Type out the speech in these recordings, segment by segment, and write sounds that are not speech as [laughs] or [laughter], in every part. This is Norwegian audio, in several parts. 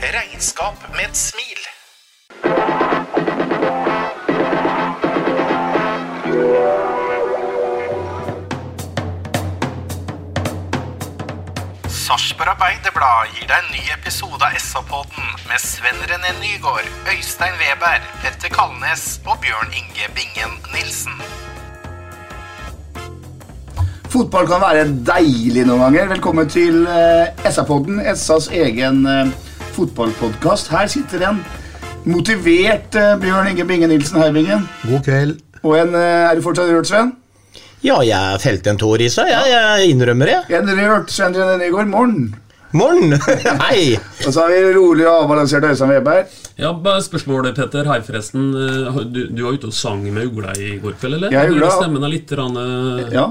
Regnskap med et smil. Sarpsborg Arbeiderblad gir deg en ny episode av SA-podden med Sven René Nygård, Øystein Weber, Petter Kalnes og Bjørn Inge Bingen Nilsen. Fotball kan være deilig noen ganger. Velkommen til eh, SA-podden, SAs egen uh, fotballpodkast. Her sitter en motivert eh, Bjørn Inge Binge Nilsen Heibingen. God kveld. Og en eh, Er du fortsatt rørt, Sven? Ja, jeg felte en tår i seg. Jeg, jeg innrømmer det. En rørt Sven René Nygaard. Morgen. Morgen! [laughs] Hei! Og så har vi rolig og avbalansert Øystein Weberg. Ja, bare Spørsmålet, Petter. Hei, forresten. Eh, Du, du var ute og sang med Ugla i går kveld, eller? Jeg er Ugla. Stemmen er litt rann, eh, Ja,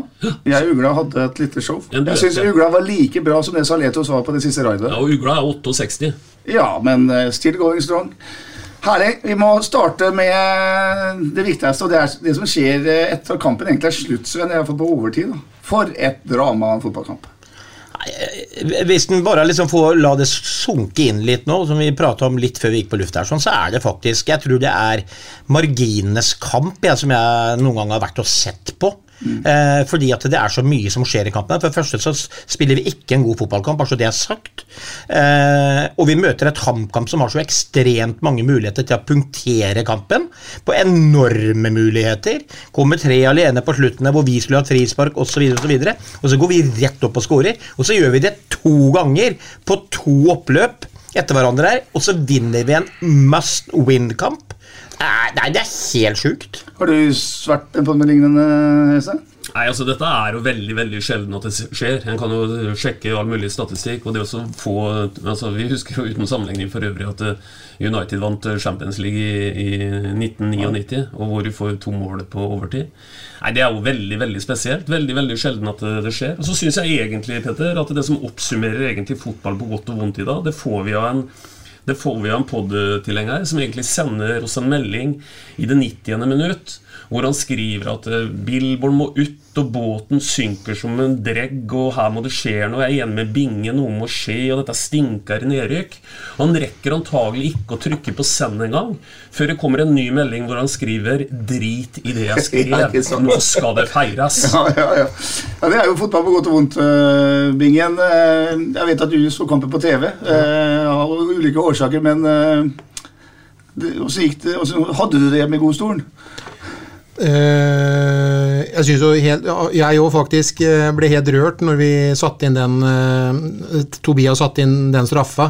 jeg Ugla hadde et lite show. Jeg syns ja. Ugla var like bra som det Saletos var på det siste raidet. Ja, og Ugla er 68. Ja, men eh, still going strong. Herlig. Vi må starte med det viktigste, og det er det som skjer etter at kampen egentlig er slutt. Sven, jeg har fått på overtid. Da. For et drama av en fotballkamp. Hvis en bare liksom får la det sunke inn litt nå, som vi prata om litt før vi gikk på luft her, sånn, så er det faktisk Jeg tror det er marginenes kamp jeg, som jeg noen gang har vært og sett på. Eh, fordi at det er så mye som skjer i kampen. For det første så spiller vi ikke en god fotballkamp, bare så det er sagt. Eh, og vi møter et HamKam som har så ekstremt mange muligheter til å punktere kampen. På enorme muligheter. Kommer tre alene på slutten hvor vi skulle hatt frispark osv. Og, så videre, og så går vi rett opp og scorer. Og så gjør vi det to ganger på to oppløp etter hverandre her, og så vinner vi en must win-kamp. Nei, det er helt sjukt. Har du vært på noe lignende, Hese? Nei, altså Dette er jo veldig veldig sjelden at det skjer. En kan jo sjekke all mulig statistikk. og det å få, altså Vi husker jo uten sammenligning for øvrig at eh, United vant Champions League i, i 1999, og hvor de får to mål på overtid. Nei, Det er jo veldig veldig spesielt. Veldig veldig sjelden at det, det skjer. Og så syns jeg egentlig Peter, at det som oppsummerer egentlig fotball på godt og vondt i dag, det får vi av en det får vi av en pod-tilhenger som egentlig sender oss en melding i det 90. minutt, hvor han skriver at eh, Billborn må ut, og båten synker som en dregg, og her må det skje noe. Jeg er enig med Binge, noe må skje, og dette stinker i nedrykk. Han rekker antagelig ikke å trykke på send engang, før det kommer en ny melding hvor han skriver 'drit i det jeg [laughs] skrev', nå skal det feires. [laughs] Ja, ja, ja. ja, Det er jo fotball på godt og vondt, eh, Bingen. Eh, jeg vet at du så kampen på TV av ulike årsaker, men det- hvordan gikk det? Hvordan hadde du det med godstolen? Eh, jeg synes jo helt Jeg òg faktisk eh, ble helt rørt når vi satte inn den eh, Tobias satte inn den straffa.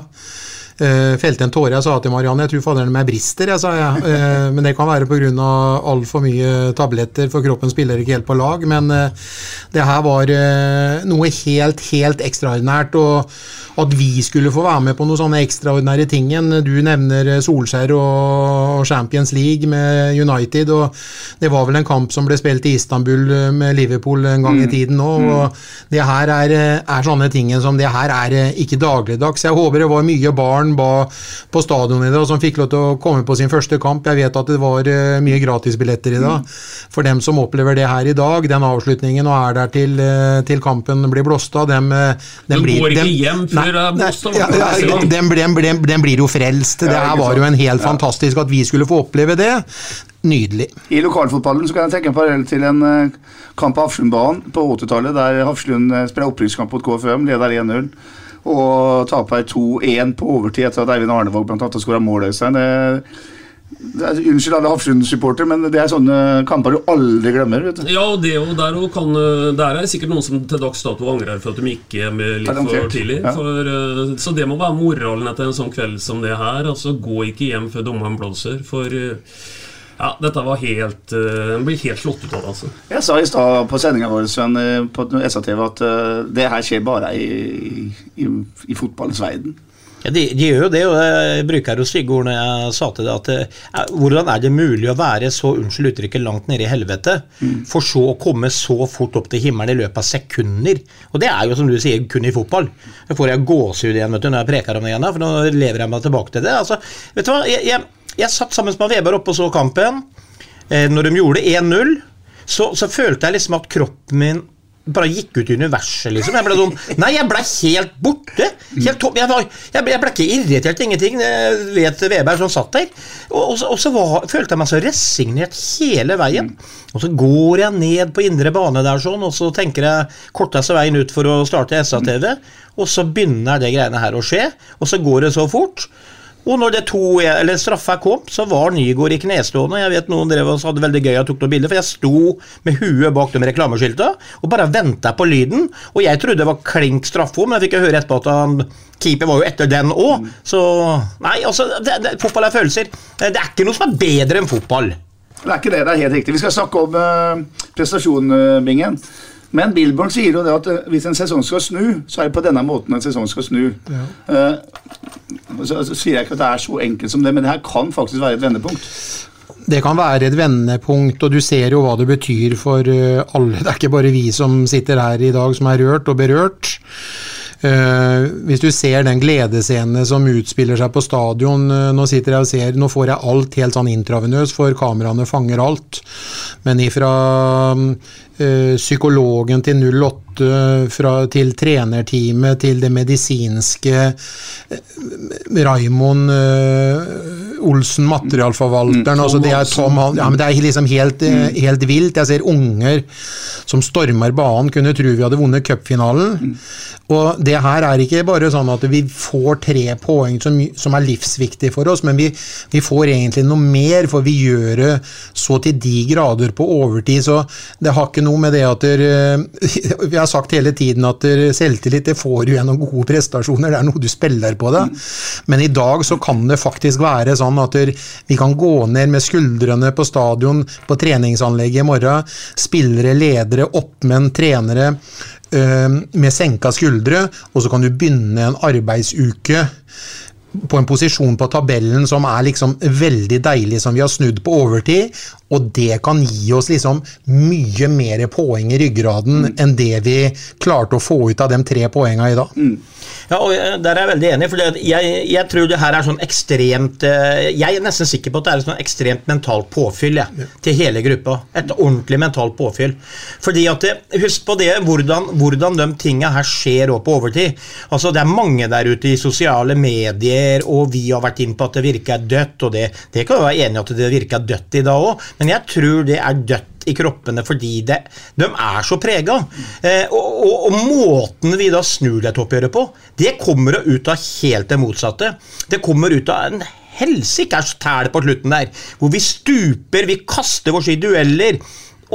Uh, felte en tåre. Jeg sa til Marianne jeg tror faderen meg brister, jeg, sa jeg. Uh, men det kan være pga. altfor mye tabletter, for kroppen spiller ikke helt på lag. Men uh, det her var noe helt, helt ekstraordinært. Og at vi skulle få være med på noen sånne ekstraordinære ting. Du nevner Solskjær og Champions League med United. og Det var vel en kamp som ble spilt i Istanbul med Liverpool en gang i tiden òg. og Det her er, er sånne ting som det her er ikke dagligdags. Jeg håper det var mye barn ba på stadion i dag som fikk lov til å komme på sin første kamp. Jeg vet at det var eh, mye gratisbilletter i dag. For dem som opplever det her i dag, den avslutningen og er der til, eh, til kampen blir blåst av, dem, eh, dem blir går ikke dem- hjem før det er blåst av. ja, ja, ja, blir jo frelst. Det her var jo en helt fantastisk at vi skulle få oppleve det. Nydelig. I lokalfotballen så kan jeg tenke en parallell til en kamp på Hafslundbanen på 80-tallet, der Hafslund spiller opprykkskamp mot KFUM, leder 1-0. Og taper 2-1 på overtid etter at Eivind Arnevåg blant annet skåra mål. Øystein. Unnskyld alle Hafslund-supportere, men det er sånne kamper du aldri glemmer. vet du. Ja, og det og der og kan eh, Der er sikkert noen som til dags dato angrer for at de gikk hjem litt for tidlig. ja. For, eh, så det må være moralen etter en sånn kveld som det her. Altså, Gå ikke hjem før dommeren blåser. For eh, ja, dette var helt En blir helt slått ut av det, altså. Jeg sa i stad på sendinga vår Sven, eh, på SATV at uh, det her skjer bare i, i, i fotballens verden. Ja, de, de gjør jo det, og jeg bruker jo stygge ord når jeg sa til deg at hvordan er det mulig å være så unnskyld uttrykket langt nede i helvete, for så å komme så fort opp til himmelen i løpet av sekunder? Og det er jo som du sier, kun i fotball. Da får jeg gåsehud igjen vet du, når jeg preker om det igjen, for nå lever jeg meg tilbake til det. Altså, vet du hva, jeg, jeg, jeg satt sammen med Weber oppe og så kampen. Eh, når de gjorde 1-0, så, så følte jeg liksom at kroppen min bare gikk ut i universet, liksom. Jeg ble sånn Nei, jeg ble helt borte. Helt. Jeg, jeg, ble, ble ikke irritert, ingenting. Jeg vet Weber som satt der. Og, og, og så var, følte jeg meg så resignert hele veien. Og så går jeg ned på indre bane der sånn, og så tenker jeg korteste veien ut for å starte SA-TV, og så begynner det greiene her å skje, og så går det så fort. Og når det to, eller straffa kom, så var Nygaard i knestående. Jeg vet noen drev og hadde veldig gøy og tok noen bilder, for jeg sto med huet bak de reklameskilta og bare venta på lyden. Og jeg trodde det var klink straffe, men jeg fikk jo høre etterpå at han keeper var jo etter den òg. Så nei, altså, det, det, fotball er følelser. Det er ikke noe som er bedre enn fotball. Det er ikke det, det er helt riktig. Vi skal snakke om uh, prestasjonbingen. Men Billborn sier jo det at eh, hvis en sesong skal snu, så er det på denne måten en sesong skal snu. Eh, så, så sier jeg ikke at det er så enkelt som det, men det her kan faktisk være et vendepunkt. Det kan være et vendepunkt, og du ser jo hva det betyr for eh, alle. Det er ikke bare vi som sitter her i dag som er rørt og berørt. Uh, hvis du ser den gledesscenen som utspiller seg på stadion uh, Nå sitter jeg og ser, nå får jeg alt helt sånn intravenøst, for kameraene fanger alt. Men ifra eh, psykologen til 08, fra, til trenerteamet, til det medisinske eh, Raimond eh, Olsen, materialforvalteren Mm, altså det er Tom ja, men Det er liksom helt, mm. helt vilt. Jeg ser unger som stormer banen, kunne tro vi hadde vunnet cupfinalen. Og det her er ikke bare sånn at vi får tre poeng som, som er livsviktige for oss, men vi, vi får egentlig noe mer, for vi gjør det så til de grader på overtid. Så det har ikke noe med det at [laughs] Vi har sagt hele tiden at selvtillit det får du gjennom gode prestasjoner, det er noe du spiller på det. Men i dag så kan det faktisk være sånn at vi kan gå ned med skuldrene på stadion, på treningsanlegget i morgen, spillere, ledere, oppmenn, trenere med senka skuldre, og så kan du begynne en arbeidsuke på en posisjon på tabellen som er liksom veldig deilig, som vi har snudd på overtid, og det kan gi oss liksom mye mer poeng i ryggraden enn det vi klarte å få ut av de tre poengene i dag. Ja, og Der er jeg veldig enig, for jeg, jeg tror det her er sånn ekstremt eh, Jeg er nesten sikker på at det er et sånn ekstremt mentalt påfyll ja, til hele gruppa. Et ordentlig mentalt påfyll. Fordi at Husk på det, hvordan, hvordan de tinga her skjer også på overtid. Altså Det er mange der ute i sosiale medier, og vi har vært inn på at det virker dødt, og det, det kan jo være enig i at det virker dødt i dag òg, men jeg tror det er dødt i kroppene fordi det, de er så prega. Eh, og, og, og måten vi da snur dette oppgjøret på, det kommer ut av helt det motsatte. Det kommer ut av en helsikes tæl på slutten der, hvor vi stuper, vi kaster oss i dueller.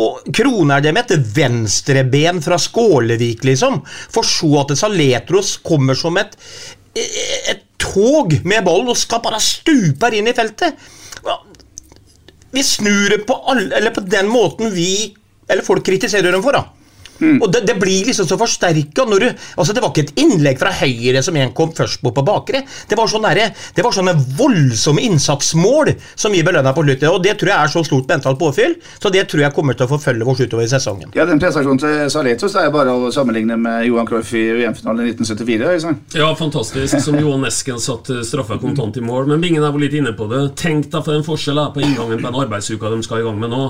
Og kroner det med et venstreben fra Skålevik, liksom. For så at Saletros kommer som et, et tog med ballen og skal bare stupe inn i feltet. Vi snur det på, all, eller på den måten vi eller folk kritiserer dem for. da. Og det, det blir liksom så forsterka. Altså det var ikke et innlegg fra høyre som en kom først på på bakre. Det var sånne, der, det var sånne voldsomme innsatsmål som vi belønna på slutten. Og det tror jeg er så stort mentalt påfyll, så det tror jeg kommer til å forfølge oss utover i sesongen. Ja, Den prestasjonen til Saletos er bare å sammenligne med Johan Cruyff i VM-finalen i 1974. Liksom. Ja, fantastisk. Som Johan Esken satt straffa kontant i mål. Men Bingen er vel litt inne på det. Tenk deg for en forskjell på inngangen på en arbeidsuka de skal i gang med nå.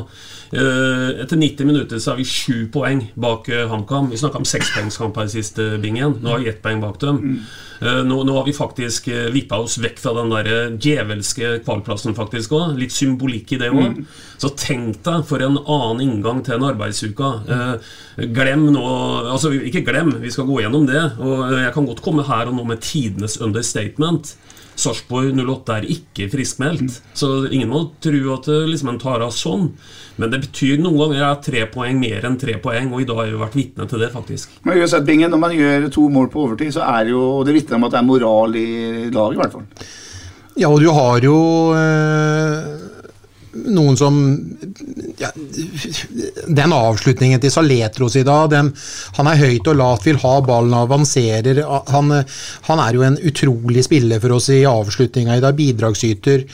Eh, Etter 90 minutter så er vi sju poeng bak eh, HamKam. Vi snakka om sekspoengskamp her sist, eh, Bingen. Nå har vi ett poeng bak dem. Eh, nå, nå har vi faktisk vippa oss vekk fra den der djevelske kvalplassen faktisk òg. Litt symbolikk i det òg. Så tenk deg for en annen inngang til en arbeidsuke. Glem nå Altså, ikke glem, vi skal gå gjennom det. Og jeg kan godt komme her og nå med tidenes understatement. Sarpsborg 08 er ikke friskmeldt, så ingen må tro at det liksom en tar av sånn. Men det betyr noen ganger er tre poeng mer enn tre poeng, og i dag har vi vært vitne til det, faktisk. Men uansett, Bingen, når man gjør to mål på overtid, så er det jo og Det vitner om at det er moral i laget, i hvert fall. Ja, og du har jo øh, noen som ja, Den avslutningen til Saletros i dag, den, han er høyt og lavt, vil ha ballen, avanserer. Han, han er jo en utrolig spiller for oss i avslutninga i dag, bidragsyter.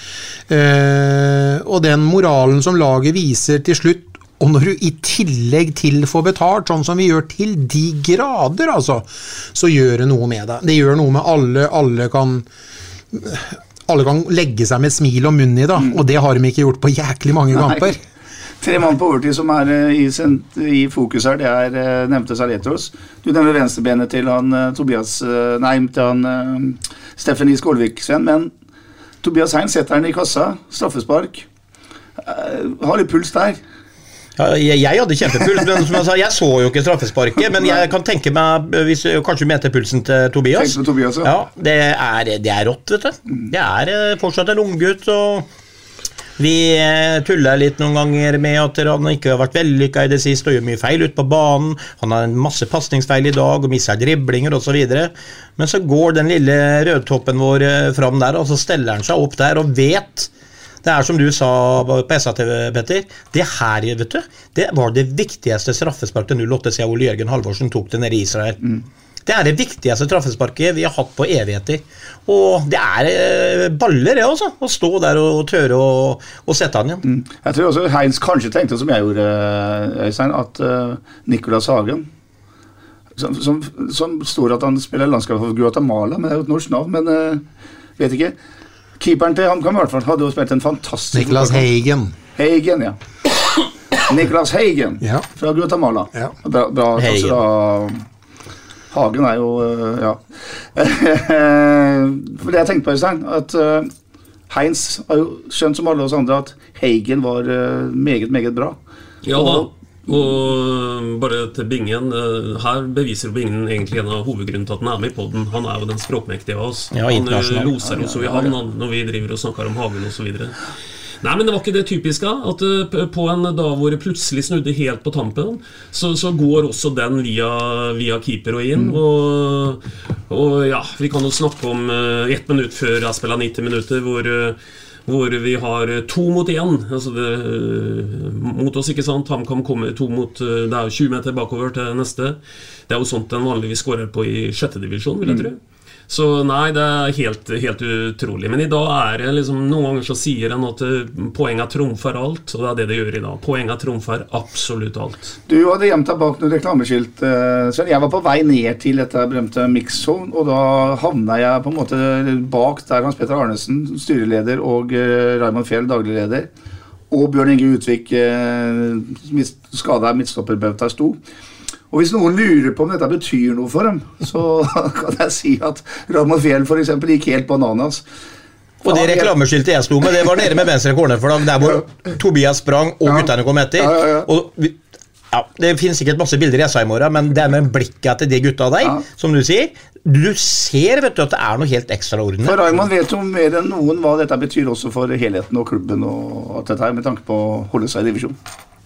Eh, og den moralen som laget viser til slutt, og når du i tillegg til får betalt, sånn som vi gjør til de grader, altså, så gjør det noe med deg. Det gjør noe med alle. Alle kan alle kan legge seg med smil og munn i, da, og det har de ikke gjort på jæklig mange Nei. kamper. Tre mann på overtid som er eh, i, sent, i fokus her, det er eh, nevnte Saletros. Du nevner venstrebenet til han eh, Tobias Nei, til han I. Skålvik, Sven. Men Tobias Hein setter den i kassa. Straffespark. Har litt puls der. Ja, jeg, jeg hadde kjempepuls, men som jeg sa, jeg så jo ikke straffesparket. Men jeg kan tenke meg, hvis Kanskje mente pulsen til Tobias? Tobias, ja. ja det, er, det er rått, vet du. Det er fortsatt en unggutt. og vi eh, tuller litt noen ganger med at han ikke har vært vellykka i det siste og gjør mye feil ute på banen. Han har en masse pasningsfeil i dag og mister driblinger osv. Men så går den lille rødtoppen vår eh, fram der, og så steller han seg opp der og vet det er som du sa på SA-TV, Petter. Det her vet du, det var det viktigste straffesparket 08 siden Ole Jørgen Halvorsen tok det nede i Israel. Det er det viktigste straffesparket vi har hatt på evigheter. Og det er eh, baller, det, også. Å stå der og tørre å, å sette han igjen. Jeg tror også Heinz kanskje tenkte, som jeg gjorde, eh, Øystein, at uh, Nicolas Hagen som, som, som står at han spiller landskap for Guatemala, men det er jo et norsk navn. Men uh, vet ikke. Keeperen til HamKam i hvert fall hadde jo spilt en fantastisk Niklas Hagen. Heigen. Heigen, ja. Niklas Heigen Ja. fra Guatemala. Ja. Bra, bra Heigen. altså, da, Hagen er jo øh, Ja. [laughs] For det jeg tenkte på, Øystein, at øh, Heinz har jo skjønt som alle oss andre at Heigen var øh, meget, meget bra. Ja da. Og bare til Bingen. eh, Her beviser Bingen egentlig en av hovedgrunnen til at han er med i podden. Han er jo den språkmektige av oss. Ja, han eh, loser oss jo i havn når vi driver og snakker om Hagen osv. Nei, men det var ikke det typiske. At eh, på en dag hvor det plutselig snudde helt på tampen, så, så går også den via, via keeper og inn. Og, og ja, vi kan jo snakke om uh, ett minutt før jeg spiller 90 minutter, hvor uh, hvor vi har to mot én. Altså det, mot oss, ikke sant. HamKam kommer to mot Det er jo 20 meter bakover til neste. Det er jo sånt en vanligvis skårer på i sjette divisjon, vil jeg tro. Så nei, det er helt, helt utrolig. Men i dag er det liksom Noen ganger så sier en at eh, poenga trumfer alt, og det er det det gjør i dag. Poenga trumfer absolutt alt. Du hadde gjemt deg bak noen reklameskilt. så Jeg var på vei ned til dette berømte mix-zone, og da havna jeg på en måte bak der Hans Petter Arnesen, styreleder, og uh, Raymond Fjell, daglig leder, og Bjørn Inge Utvik, skada midtstopperbauta, sto. Og Hvis noen lurer på om dette betyr noe for dem, så [laughs] kan jeg si at Raymond Fjell eksempel, gikk helt bananas. Og det reklameskiltet jeg sto med, det var nede med venstre cornerflagg, der hvor Tobias sprang og guttene kom etter. Ja, ja, ja. Og vi, ja, Det finnes sikkert masse bilder i SA i morgen, men det er med blikket til de gutta der, Ja. som du sier. Du ser vet du, at det er noe helt ekstraordinært. For Raymond vet jo mer enn noen hva dette betyr også for helheten og klubben og alt dette her, med tanke på å holde seg i divisjon.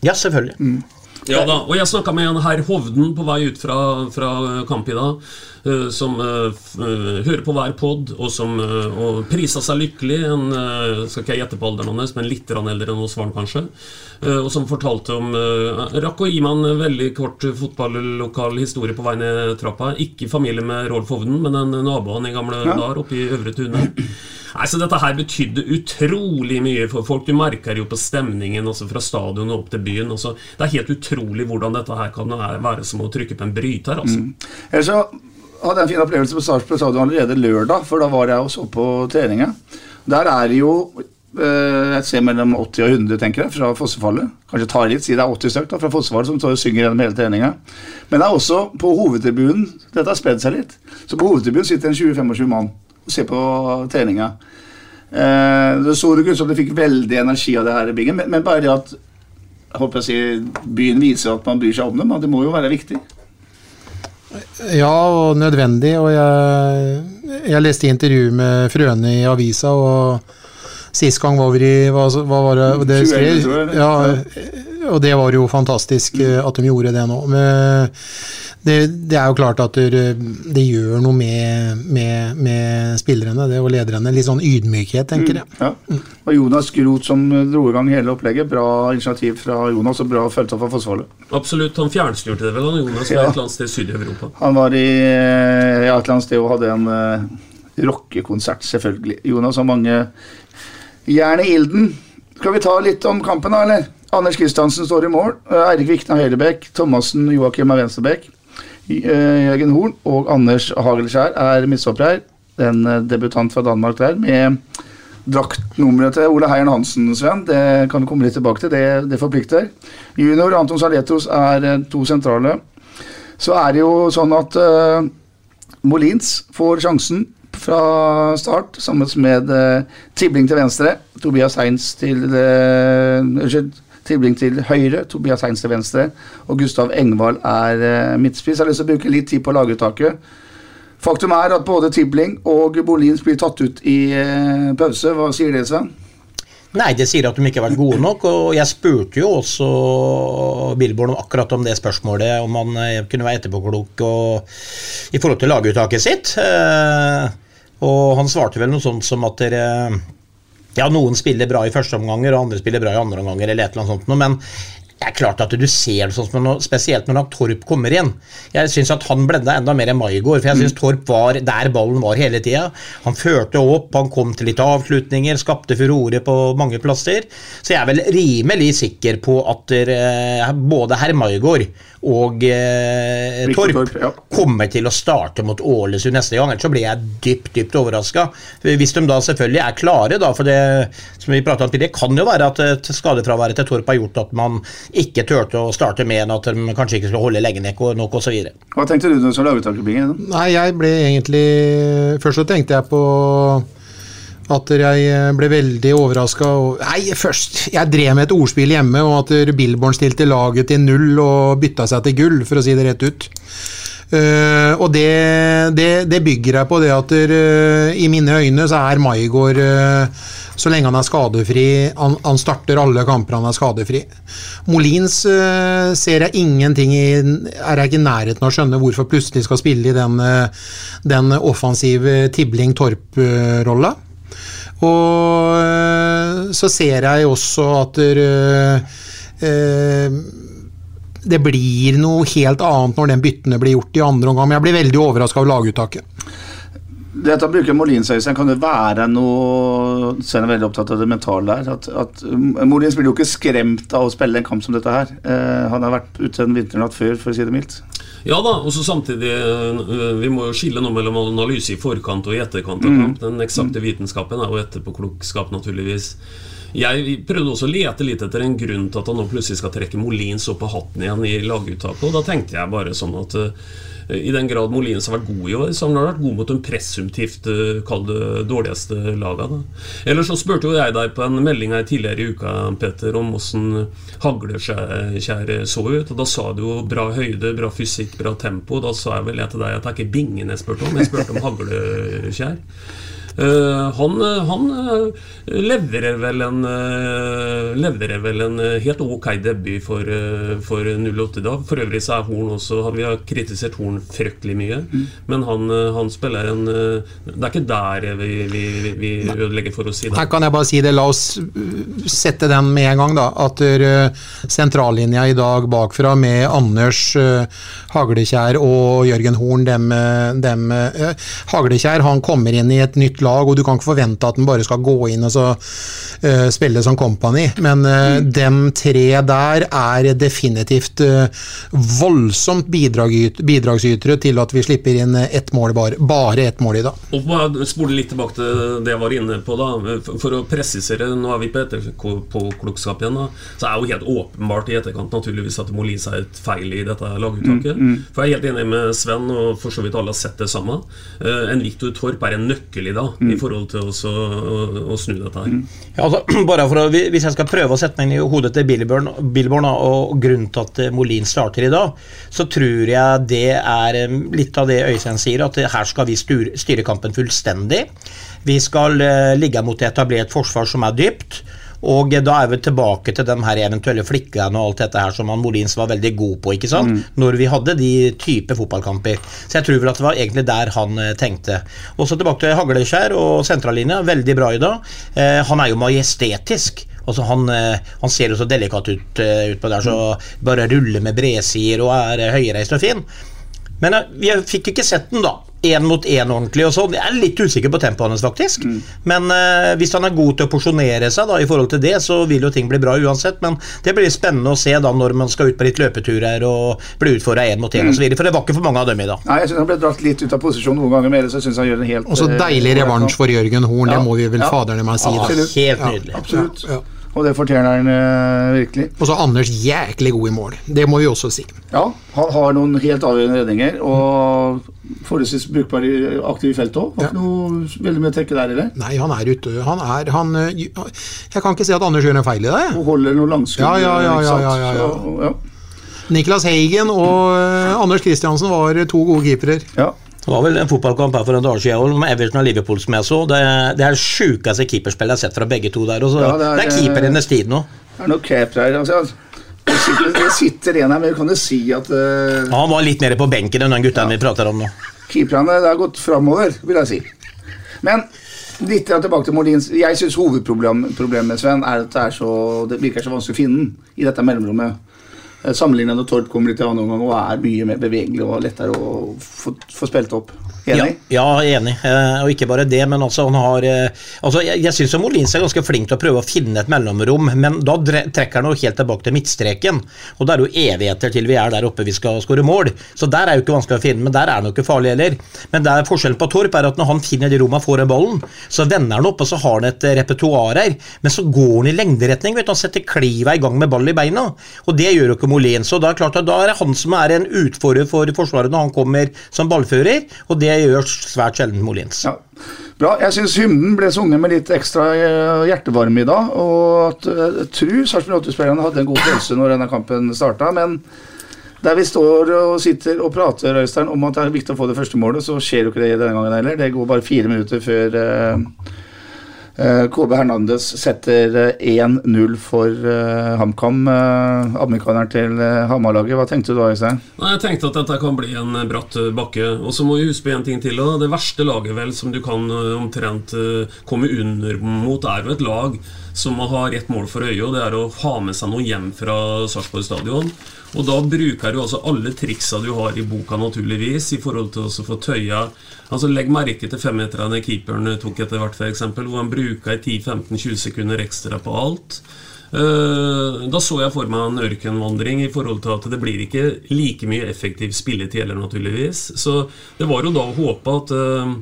Ja, selvfølgelig. Ja da, og jeg snakka med en herr Hovden på vei ut fra, fra kamp i dag, eh, som eh, eh, hører på hver pod, og som eh, og priser seg lykkelig. En, eh, skal ikke jeg gjette på alderen hans, men litt eldre enn oss var han kanskje. Eh, og som fortalte om eh, Rakk å gi meg en veldig kort fotballokal historie på vei ned trappa. Ikke i familie med Rolf Hovden, men en nabo han i gamle Ja. dager oppe i Øvre Tunet. Nei, så Dette her betydde utrolig mye for folk. Du merker jo på stemningen altså fra stadion og opp til byen. Altså, det er helt utrolig hvordan dette her kan være som å trykke på en bryter. altså. Mm. så hadde jeg en fin opplevelse på Sarpsborg stadion allerede lørdag, for da var jeg og så på treninga. Der er det jo Eh, Et sted mellom 80 og 100, tenker jeg, fra fossefallet. Kanskje tar litt, sier det er 80 stykk da, fra fossefallet som står og synger gjennom hele treninga. Men det er også på hovedtribunen Dette har spredd seg litt. Så på hovedtribunen sitter en 20-25 mann og ser på treninga. Eh, Det så ut som det fikk veldig energi av det her i bingen, men, bare det at jeg håper jeg å byen viser at man bryr seg om dem, det må jo være viktig. Ja, og nødvendig. Og jeg, jeg leste intervju med Frøne i avisa, og sist gang var vi i Hva, hva var det, det 21, skrev? Ja, og det var jo fantastisk eh, at de gjorde det nå. Men det, det er jo klart at det, det gjør noe med, med, med spillerne det og lederne. Litt sånn ydmykhet, tenker jeg. Ja. Og Jonas Groth som dro i gang hele opplegget. Bra initiativ fra Jonas, og bra fulgt opp av Fossvolle. Absolutt. Han fjernstyrte det vel, han Jonas, Ja. ja. et eller annet sted syd i Europa. Han var i eh, ja, et eller annet sted og hadde en uh, rockekonsert, selvfølgelig. Jonas har mange jern i ilden. Skal vi ta litt om kampen, da, eller? Anders Kristiansen står i mål. Eh, Eirik Vikna høyrebekk. Thomassen Joakim er venstrebekk. Eh, Jørgen Horn og Anders Hagelskjær er midtstopper her. En eh, debutant fra Danmark der med draktnummeret til Ole Heieren Hansen, Sven. Det kan vi komme litt tilbake til. Det, det forplikter. Junior Anton Saletros er to sentrale. Så er det jo sånn at uh, Molins får sjansen fra start, sammen med uh, Tibling til venstre, Tobias Heins til Unnskyld, Tibling til høyre, Tobias Heins til venstre, og Gustav Engvald er eh, midtspiss. Jeg har lyst til å bruke litt tid på laguttaket. Faktum er at både Tibling og Bolins blir tatt ut i eh, pause. Hva sier det, Sven? Nei, det sier at de ikke har vært gode nok, og jeg spurte jo også Billborn akkurat om det spørsmålet, om han eh, kunne være etterpåklok i forhold til laguttaket sitt. Og han svarte vel noe sånt som at dere Ja, noen spiller bra i første omganger, og andre spiller bra i andre omganger, eller et eller annet sånt men det er klart at du ser det sånn spesielt når Torp kommer inn. Jeg syns at han blenda enda mer enn Maigård, for jeg syns Torp var der ballen var hele tida. Han førte opp, han kom til litt avslutninger, skapte furore på mange plasser. Så jeg er vel rimelig sikker på at eh, både herr Maigård og eh, Torp, Torp, ja. kommer til å starte mot Ålesund neste gang. Ellers så blir jeg dypt dypt overraska. Hvis de da selvfølgelig er klare, da, for det som vi om det kan jo være at eh, skadefraværet til Torp har gjort at man ikke turte å starte med en, at de kanskje ikke skulle holde lenge nok og- osv. Hva tenkte du som laguttaker, Bingen? Nei, jeg ble egentlig Først så tenkte jeg på at jeg ble veldig overraska Nei, først Jeg drev med et ordspill hjemme om at Billborn stilte laget til null og bytta seg til gull, for å si det rett ut. Eh, og det, det, det bygger jeg på det at eh, i mine øyne så er Maigård uh, så lenge han er skadefri han, han starter alle kamper han er skadefri. Molins eh, ser jeg ingenting i Er jeg ikke i nærheten av å skjønne hvorfor plutselig skal spille i den, den offensive Tibling-Torp-rolla. Og så ser jeg også at eh, det blir noe helt annet når den byttene blir gjort i andre omgang. Men jeg blir veldig overraska over laguttaket. Dette bruker Molins-øyne. Kan det være noe Svein er veldig opptatt av det mentale der. At, at Molins blir jo ikke skremt av å spille en kamp som dette her. Eh, han har vært ute en vinternatt før, for å si det mildt. Ja da, og så samtidig øh, Vi må jo skille noe mellom analyse i forkant og i etterkant av Mm. kamp. Den eksakte vitenskapen er jo etterpåklokskap, naturligvis. Jeg prøvde også å lete litt etter en grunn til at han nå plutselig skal trekke Molins opp av hatten igjen i laguttaket, og da tenkte jeg bare sånn at øh, i den grad Molins har vært god i år, så han vært god mot de presumptivt øh, kall det dårligste laga. Eller så spurte jo jeg deg på en melding her tidligere i uka, Peter, om åssen hagleskjær så ut. Og da sa du jo bra høyde, bra fysikk, bra tempo. Da sa jeg vel jeg til deg at det er ikke bingen jeg spurte om, jeg spurte om hagleskjær. Eh, han, han eh, leverer vel en eh, Leverer vel en eh, helt ok debut for, eh, for 08 da. For øvrig så er Horn også Vi har kritisert Horn fryktelig mye, men han, eh, han spiller en eh, Det er ikke der vi, vi, vi, ødelegger, for å si det. Her kan jeg bare si det, la oss sette den med en gang, da. At sentrallinja i dag bakfra med Anders Haglekjær og Jørgen Horn, dem, dem Haglekjær han kommer inn i et nytt lag, og du kan ikke forvente at den bare skal gå inn og så uh, spille som company. Men uh, dem tre der er definitivt uh, voldsomt bidrag, bidragsytere til at vi slipper inn ett mål, bare, bare ett mål i dag. Og bare spole litt tilbake til det jeg var inne på, da. For å presisere, nå er vi på etterpåklokskap igjen, da. Så er jo helt åpenbart i etterkant naturligvis at det må li seg et feil i dette laguttaket. Mm, mm. For jeg er helt enig med Sven, og for så vidt alle har sett det samme. Uh, en Viktor Torp er en nøkkel i dag mm. i forhold til å, å, å snu dette her. Mm. Ja, altså, [clears throat] bare for å, Hvis jeg skal prøve å sette meg inn i hodet til Billborn, Billborn og grunnen til at Molin starter i dag, så tror jeg det er litt av det Øystein sier, at her skal vi styre kampen fullstendig. Vi skal ligge mot etablert forsvar som er dypt. Og da er vi tilbake til de her eventuelle flikkene og alt dette her som han Molins var veldig god på, ikke sant? Mm. når vi hadde de type fotballkamper. Så jeg tror vel at det var egentlig der han tenkte. Og så tilbake til Hagleskjær og sentrallinja, veldig bra i dag. Eh, han er jo majestetisk. Altså han, eh, han, ser jo så delikat ut uh, utpå der, så bare ruller med bredsider og er høyreist og fin. Men vi fikk ikke sett den, da én mot én ordentlig og sånn. Jeg er litt usikker på tempoet hans, faktisk. Mm. Men uh, hvis han er god til å porsjonere seg da, i forhold til det, så vil jo ting bli bra uansett. Men det blir spennende å se da når man skal ut på litt løpeturer og bli utfordra én mot én mm. osv. For det var ikke for mange av dem i dag. Nei, jeg synes han ble dratt litt ut av posisjon noen ganger med det, så jeg synes han gjør det helt Og så deilig revansj for Jørgen Horn, ja. det må vi vel ja. faderne meg si. Da. Helt nydelig. Ja, absolutt. Ja. Og det fortjener han uh, virkelig. Og så Anders jæklig god i mål. Det må vi også si. Ja, han har noen helt avgjørende redninger. Og forholdsvis brukbar aktiv i feltet òg. Har ikke noe veldig mye å trekke der, eller? Nei, han er ute. Han er han, eh, Jeg kan ikke si at Anders gjør en feil i det. Og holder noe langskudd. Ja, ja, ja, ja, ja, ja, ja. Niklas Heigen og uh, Anders Kristiansen var to gode keepere. Ja. Det var vel en fotballkamp her for en dag siden med Everton og Liverpool som jeg så. Det, det er det sjukeste keeperspillet jeg har sett fra begge to der. Ja, det, er, det er keepernes tid nå. Det er noe cap her. Altså, det sitter, det sitter en her, men kan du si at uh, Han var litt nede på benken enn den gutten ja. vi prater om nå. Keeperne har gått framover, vil jeg si. Men litt tilbake til Mordins. Jeg syns hovedproblemet Sven er at det, er så, det virker så vanskelig å finne den i dette mellomrommet. Eh, Sammenlignet når Torp kommer litt i annen omgang og er mye mer bevegelig og lettere å få, få spilt opp. Enig? Ja, ja enig. Eh, og ikke bare det, men altså han har eh, altså Jeg, jeg syns Molins er ganske flink til å prøve å finne et mellomrom, men da trekker han jo helt tilbake til midtstreken. Og det er jo evigheter til vi er der oppe vi skal skåre mål. Så der er jo ikke vanskelig å finne, men der er han jo ikke farlig heller. Men der forskjellen på Torp er at når han finner de rommene får den ballen, så vender han opp, og så har han et repertoar her. Men så går han i lengderetning. vet du, Han setter kliva i gang med ball i beina, og det gjør jo ikke Molins. Og da er, klart da er det han som er en utfordrer for Forsvaret når han kommer som ballfører, og det gjør svært sjelden Molins. Ja. Bra. Jeg syns hymnen ble sunget med litt ekstra eh, hjertevarme i dag. Og at eh, jeg tror Sarpsborg 8-spillerne hadde en god følelse når denne kampen starta. Men der vi står og sitter og prater Øystein, om at det er viktig å få det første målet, så skjer jo ikke det denne gangen heller. Det går bare fire minutter før Eh, KB Hernandez setter 1-0 eh, for uh, HamKam, amerikaneren til Hamar-laget. Hva tenkte du da, Øystein? Jeg tenkte at dette kan bli en bratt bakke. Og så må vi huske på en ting til. Det verste laget vel som du kan omtrent komme under mot, er jo et lag som har ett mål for øye, og det er å ha med seg noe hjem fra Sarpsborg stadion. Og da bruker du altså alle triksa du har i boka, naturligvis, i forhold til å få tøya Altså Legg merke til femmeterne keeperen tok etter hvert, f.eks., hvor han bruker 10-15-20 sekunder ekstra på alt. Uh, da så jeg for meg en ørkenvandring i forhold til at det blir ikke like mye effektiv spilletid heller, naturligvis. Så det var jo da å håpe at uh,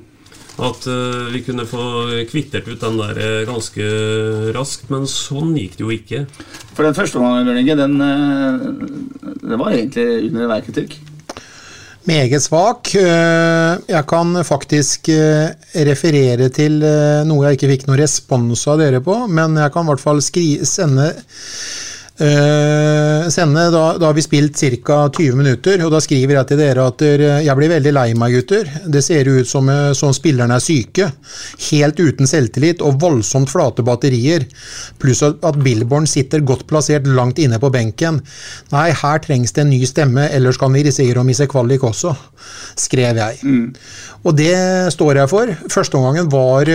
at uh, vi kunne få kvittert ut den der ganske raskt, men sånn gikk det jo ikke. For den første omgangen, det var egentlig under verketrykk? Meget svak. Eh, jeg kan faktisk eh, referere til eh, noe jeg ikke fikk noen respons av dere på, men jeg kan i hvert fall sende Uh, sende, da, da, har vi spilt ca. 20 minutter, og da skriver jeg til dere at jeg blir veldig lei meg, gutter. Det ser ut som, som spillerne er syke. Helt uten selvtillit og voldsomt flate batterier. Pluss at, at Billborn sitter godt plassert langt inne på benken. Nei, her trengs det en ny stemme, ellers kan vi risikere å miste kvalik også, skrev jeg. Mm. Og det står jeg for. Førsteomgangen var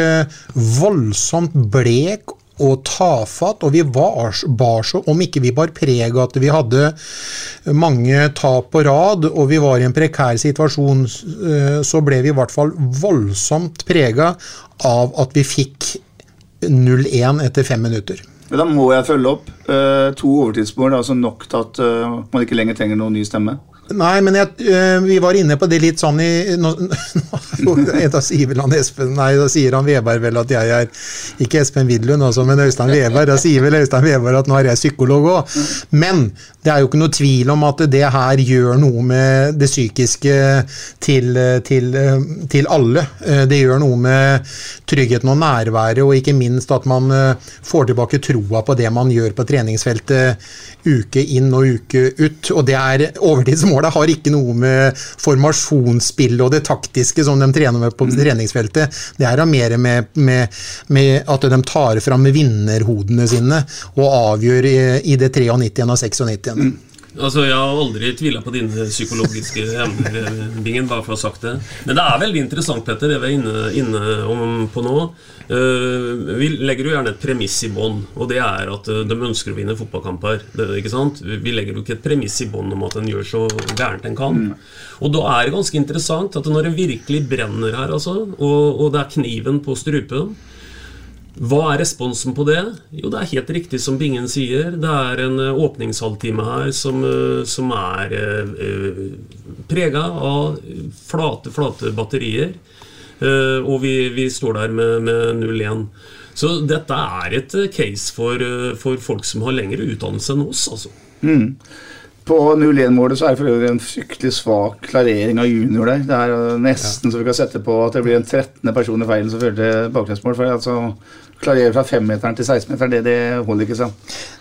voldsomt blek og tafatt, og vi var, bar så Om ikke vi bar preg av at vi hadde mange tap på rad, og vi var i en prekær situasjon, eh, så ble vi i hvert fall voldsomt prega av at vi fikk 0-1 etter fem minutter. Da må jeg følge opp. Eh, to overtidsmål er altså nok til at eh, man ikke lenger trenger noen ny stemme. Nei, men jeg, øh, vi var inne på det litt sånn i nå, [laughs] nå, Da sier han Espen Nei, da sier han Veberg vel at jeg er Ikke Espen Widlund, altså, men Øystein Veberg. Da sier vel Øystein Veberg at nå er jeg psykolog òg. Men det er jo ikke noe tvil om at det her gjør noe med det psykiske til, til, til alle. Eh, Det gjør noe med tryggheten og nærværet, og ikke minst at man øh, får tilbake troa på det man gjør på treningsfeltet uke inn og uke ut. Og det er overtidsmålet har ikke noe med formasjonsspill og det taktiske som de trener med på treningsfeltet. Det er mer med, med, med at de tar fram vinnerhodene sine og avgjør i, i det 93. og 96. Altså, Jeg har aldri tvila på dine psykologiske evner, Bingen, bare for å ha sagt det. Men det er veldig interessant, Petter, det vi er inne, inne om på nå. Uh, vi legger jo gjerne et premiss i bånn, og det er at uh, de ønsker å vinne fotballkamper. Det, ikke sant? Vi legger jo ikke et premiss i bånn om at en gjør så gærent en kan. Og da er det ganske interessant at når det virkelig brenner her, altså, og, og det er kniven på strupen hva er responsen på det? Jo, det er helt riktig som Bingen sier. Det er en eh, åpningshalvtime her som, eh, som er eh, prega av flate, flate batterier. Eh, og vi, vi står der med, med 0-1. Så dette er et case for, for folk som har lengre utdannelse enn oss, altså. Mm. På 0-1-målet så er det for øvrig en fryktelig svak klarering av junior der. Det er nesten nesten så vi kan sette på at det blir en 13. person i feilen som fører til baklengsmål. For altså, klarere fra 5-meteren til 16-meteren, det, det holder ikke sånn.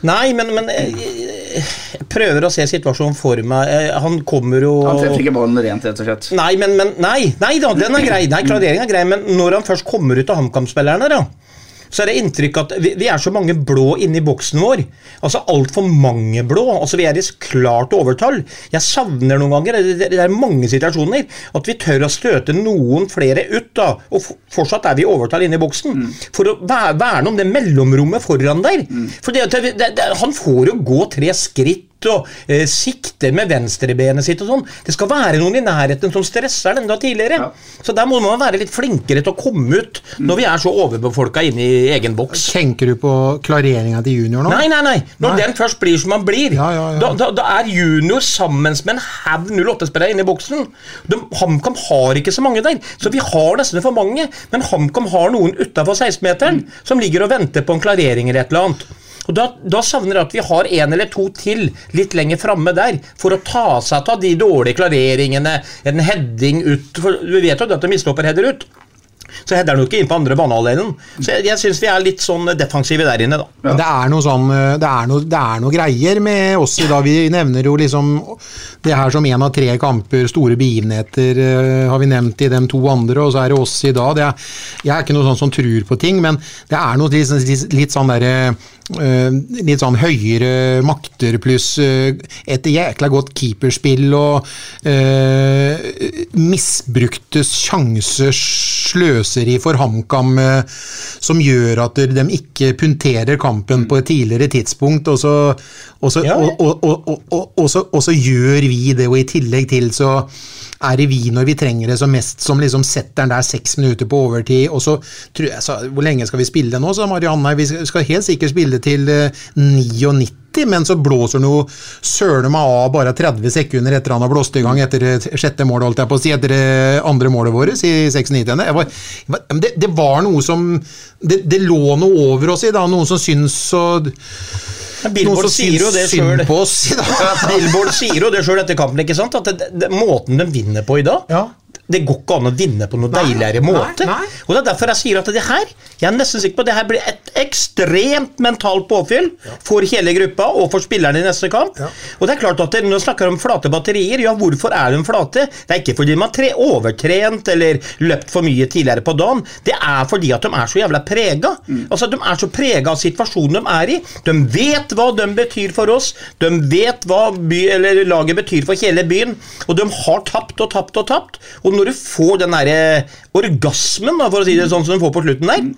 Nei, men, men jeg, jeg prøver å se situasjonen for meg. Eh, Han kommer jo Han treffer ikke ballen rent, rett og slett. Nei, men, men nei, nei da, den er grei. Nei, klareringen er grei, men når han først kommer ut av HamKam-spillerne, da så er det inntrykk at vi, vi er så mange blå inni boksen vår. Altså altfor mange blå. altså Vi er i klart overtall. Jeg savner noen ganger, det, det er mange situasjoner, at vi tør å støte noen flere ut. da, Og fortsatt er vi i overtall inni boksen. For å verne om det mellomrommet foran der. For det, det, det, det, Han får jo gå tre skritt og eh, sikter med venstrebenet sitt og sånn. Det skal være noen i nærheten som stresser den da tidligere. Så der må man være litt flinkere til å komme ut når vi er så overbefolka inne i egen boks. Tenker du på klareringa til junior nå? Nei, nei, nei. Når Nei. den først blir som han blir, Da, da, da er junior sammen med en haug 08-spillere inne i boksen. De, HamKam har ikke så mange der, så vi har nesten for mange. Men HamKam har noen utafor 16-meteren som ligger og venter på en klarering eller et eller annet. Og da, da savner jeg at vi har en eller to til litt lenger framme der, for å ta seg av de dårlige klareringene, en heading ut for Du vet jo at de mistopper header ut. Så header han jo ikke inn på andre banehalvdelen. Så jeg, jeg syns vi er litt sånn defensive der inne, da. Men Det er sånn eh, det er noe, det er noe greier med oss i dag. Vi nevner jo liksom det her som en av tre kamper, store begivenheter, eh, har vi nevnt i de to andre, og så er det oss i dag. Det er, jeg er ikke noe sånn som tror på ting, men det er noe litt, litt, litt sånn derre eh, litt sånn høyere makter pluss eh, et jækla godt keeperspill og uh, misbrukte sjanser, sløseri for HamKam, eh, som gjør at de ikke punterer kampen på et tidligere tidspunkt, og så, og så, Ja, ja. og, og, og, og, og, og, så, og så gjør vi det, og i tillegg til så er i vi når vi trenger det som mest, som liksom setter den der seks minutter på overtid. og så, tror jeg, så Hvor lenge skal vi spille nå, sa Marianne? Vi skal helt sikkert spille til eh, 99 90, men så blåser noe søren meg av bare 30 sekunder etter han har blåst i gang etter eh, sjette mål, holdt jeg på å si, etter eh, andre målet vårt i 96-ene. Det, det, var noe som det, det, lå noe over oss i, da. Noen som syns og Billboard sier jo det sjøl. Billboard sier jo det sjøl etter kampen, ikke sant? At det, måten de vinner på i dag, ja. Det går ikke an å vinne på noe deiligere måte. Og Det er derfor jeg sier at det her Jeg er nesten sikker på at det her blir et ekstremt mentalt påfyll for hele gruppa og for spillerne i neste kamp. Og det er klart at det, Når vi snakker om flate batterier, ja, hvorfor er de flate? Det er ikke fordi de har overtrent eller løpt for mye tidligere på dagen. Det er fordi at de er så jævla prega. Altså, de er så prega av situasjonen de er i. De vet hva de betyr for oss. De vet hva by, eller laget betyr for hele byen. Og de har tapt og tapt og tapt. Og når du får den derre orgasmen, da, for å si det sånn som du får på slutten der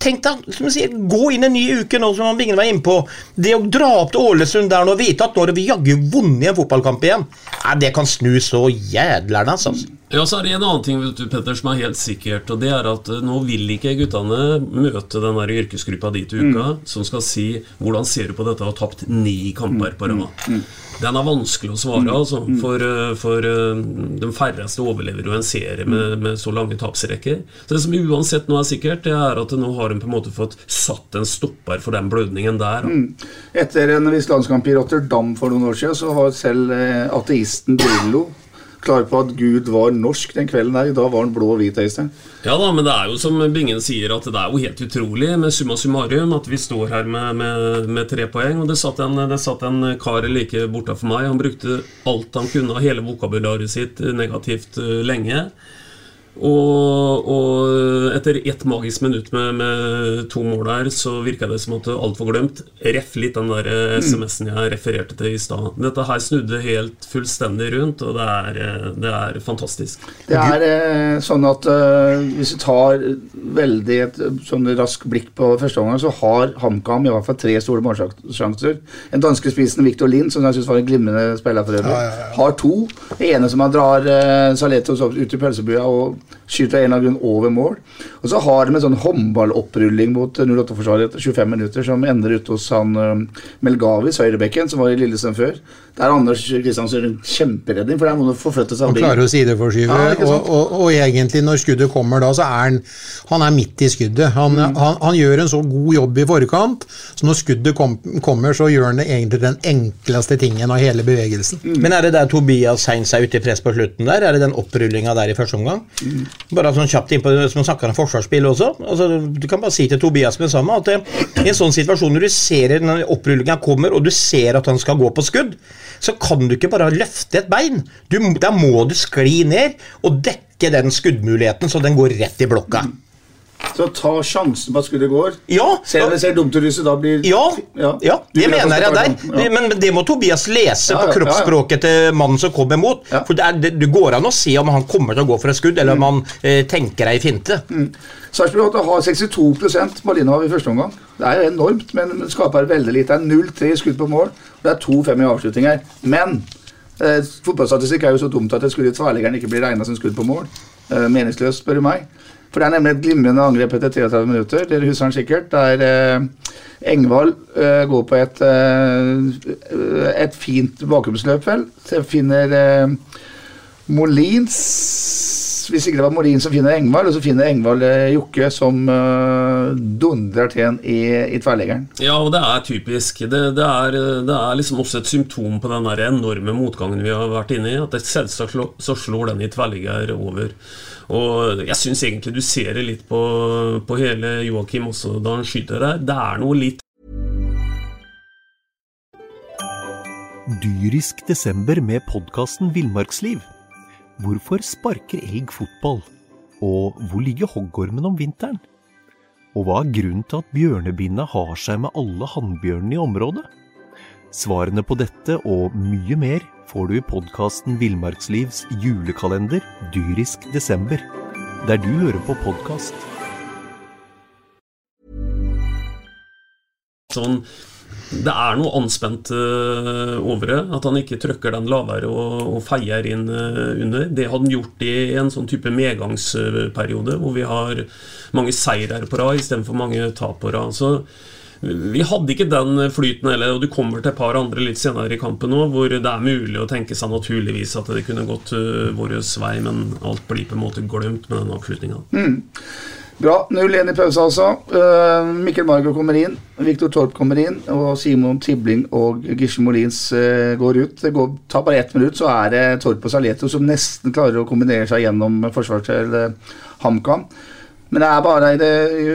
Tenk deg, som du sier, Gå inn en ny uke nå, som Bingen var inne på. Det å dra opp til Ålesund der nå og vite at nå har vi jaggu vunnet en fotballkamp igjen, Nei, det kan snu så jædlernes. Altså. Ja, så er det en annen ting vet du, Petter, som er helt sikkert. Og det er at eh, nå vil ikke guttene møte den der yrkesgruppa di til uka som skal si hvordan ser du på dette å ha tapt ni kamper på rad. Den er vanskelig å svare, altså. For, eh, for eh, de færreste overlever jo en serie med, med så lange tapsrekker. Så det som uansett nå er sikkert, det er at nå har de på en måte fått satt en stopper for den blødningen der. Mm. Etter en viss landskamp i Rotterdam for noen år siden, så har selv ateisten Drillo klar på at Gud var norsk den kvelden der. Da var han blå og hvit, Øystein. Ja da, men det er jo som Bingen sier, at det er jo helt utrolig med summa summarum at vi står her med, med, med tre poeng. Og det satt, en, det satt en kar like bortafor meg. Han brukte alt han kunne av hele vokabularet sitt negativt eh, lenge. Og, og etter ett magisk minutt med, med to mål der, så virka det som at alt var glemt. Ref litt den der eh, SMS-en jeg refererte til i stad. Dette her snudde helt fullstendig rundt, og det er, eh, det er fantastisk. Det er eh, sånn at eh, hvis du tar veldig et sånn raskt blikk på første omgang, så har HamKam i hvert fall tre store målsjanser. Den danske spissen Viktor Lind, som jeg syns var en glimrende spiller for øvrig, har to. Det ene som han drar eh, Saletos ut i pølsebua og skyter av en eller annen grunn over mål. Og så har de en sånn håndballopprulling mot 08-forsvaret etter 25 minutter som ender ute hos han eh, Melgavis, høyrebekken, som var i Lillesand før. Der Anders Kristiansen en kjemperedning, for der må han forflytte seg. Han klarer å sideforskyve, Ja, og, og, og egentlig når skuddet kommer da, så er han Han er midt i skuddet. Han, Mm. han, han gjør en så god jobb i forkant, så når skuddet kom, kommer, så gjør han det egentlig den enkleste tingen av hele bevegelsen. Men er det der Tobias Heinz er ute i press på slutten der? Er det den opprullinga der i første omgang? Bare sånn kjapt innpå, som snakker om forsvarsspill også. Altså, du kan bare si til Tobias med det samme at eh, i en sånn situasjon når du ser når opprullinga kommer, og du ser at han skal gå på skudd, så kan du ikke bare løfte et bein. Du, da må du skli ned og dekke den skuddmuligheten så den går rett i blokka. Så ta sjansen på at skuddet går. Ja, Selv om det ser dumt ut hvis det da blir Ja, Ja. ja det mener jeg der. ta den, ja. Men, det må Tobias lese på kroppsspråket til mannen som kommer imot. For det, er, det, det går an å se om han kommer til å gå for et skudd, eller om han eh, tenker ei finte. Sarpsborg har 62% ballinnehav i første omgang. Det er jo enormt, men det skaper veldig lite. Det er 0-3 skudd på mål, og det er 2-5 i avslutning her. Men eh, fotballstatistikk er jo så dumt at et skudd i tverrleggeren ikke blir regna som skudd på mål. Eh, meningsløst, spør du meg. For det er nemlig et glimrende angrep etter 33 minutter. Dere husker han sikkert. Der eh, Engvald eh, går på et, eh, et fint bakgrunnsløp, vel. Så finner eh, Molins Hvis ikke det var Molin som finner Engvald, og så finner Engvald eh, Jokke som uh, dundrer til en i, i tverrleggeren. Ja, og det er typisk. Det, det, er, det er liksom også et symptom på den enorme motgangen vi har vært inne i. At selvsagt så slår den i tverrligger over. Og jeg syns egentlig du ser det litt på, på hele Joakim også da han skyter der. Det er noe litt Dyrisk desember med podkasten Villmarksliv. Hvorfor sparker elg fotball? Og hvor ligger hoggormen om vinteren? Og hva er grunnen til at bjørnebinna har seg med alle hannbjørnene i området? Svarene på dette og mye mer får du i podkasten Villmarkslivs julekalender Dyrisk desember, der du hører på podkast. sånn Det er noe anspent eh, over det. At han ikke trykker den lavere og, og feier inn eh, under. Det hadde han gjort i en sånn type medgangsperiode, hvor vi har mange seire på rad istedenfor mange tap på rad. Vi hadde ikke den flyten heller, og du kommer til et par andre litt senere i kampen nå, hvor det er mulig å tenke seg naturligvis at det kunne gått uh, vår vei, men alt blir på en måte glemt med den avslutninga. Mm. Bra. 0-1 i pause, altså. Uh, Mikkel Margot kommer inn. Viktor Torp kommer inn. Og Simon Tibling og Gisle Molins uh, går ut. Det går, tar bare ett minutt, så er det Torp og Saleto som nesten klarer å kombinere seg gjennom forsvaret til HamKam. Men det er bare i det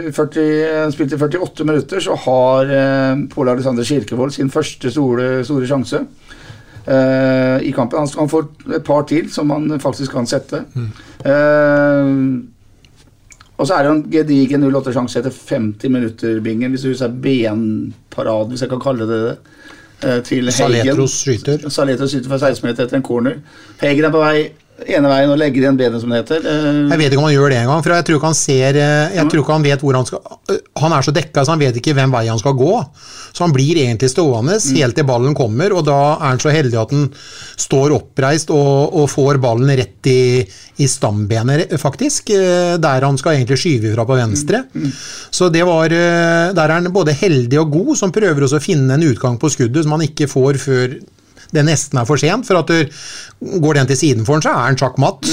i 40, spilt i 48 minutter, så har uh, Pål Alexander Kirkevold sin første store, store sjanse. eh, I kampen. Han, han får et par til som han faktisk kan sette. Eh, og så er det en gedigen 08-sjanse etter 50 minutter, Bingen, hvis du husker benparaden, hvis jeg kan kalle det det. eh, Til Heigen. Saletros skyter. Saletros skyter fra 16 meter etter en corner. Heigen er på vei ene veien og legger igjen benet, som det heter. Eh, Jeg vet ikke om han gjør det engang, for jeg tror ikke han ser Jeg mm. tror ikke han vet hvor han skal Han er så dekka, så han vet ikke hvem vei han skal gå. Så han blir egentlig stående helt til ballen kommer, og da er han så heldig at han står oppreist og, og får ballen rett i, i stambenet, faktisk. eh, Der han skal egentlig skyve ifra på venstre. Så det var eh, Der er han både heldig og god, som prøver også å finne en utgang på skuddet som han ikke får før det nesten er for sent, for at du går den til siden for han, så er han sjakk matt.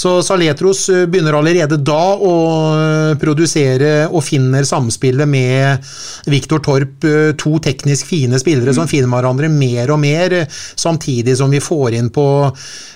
Så Saletros eh, begynner allerede da å eh, produsere og finner samspillet med Viktor Torp, eh, to teknisk fine spillere som finner hverandre mer og mer, samtidig som vi får inn på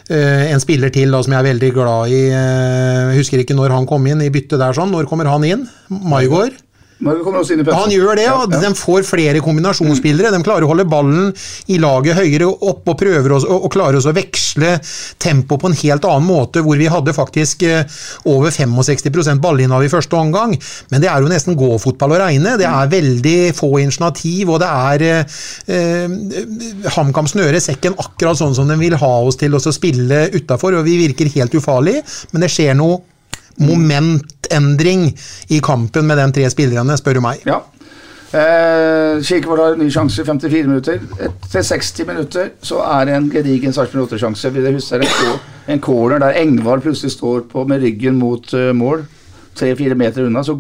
en spiller til da, som jeg er veldig glad i. Jeg husker ikke når han kom inn i byttet der sånn. Når kommer han inn? Maigård? Han gjør det, og de får flere kombinasjonsspillere. De klarer å holde ballen i laget høyere opp og prøver å og, og klarer å veksle tempo på en helt annen måte, hvor vi hadde faktisk eh, over 65% ballinnehav i første omgang. Men det er jo nesten gåfotball å regne. Det er veldig få initiativ, og det er eh, eh, HamKam snører sekken akkurat sånn som de vil ha oss til å spille utafor, og vi virker helt ufarlig, men det skjer noe momentendring i kampen med de tre spillerne, spør du meg. Ja. Eh, Kirkevold har en ny sjanse i 54 minutter. Etter 60 minutter så er det en gedigen Sarpsborg 8-sjanse. Vil dere huske det? er en, en corner der Engvald plutselig står på med ryggen mot uh, mål. Tre-fire meter unna. Så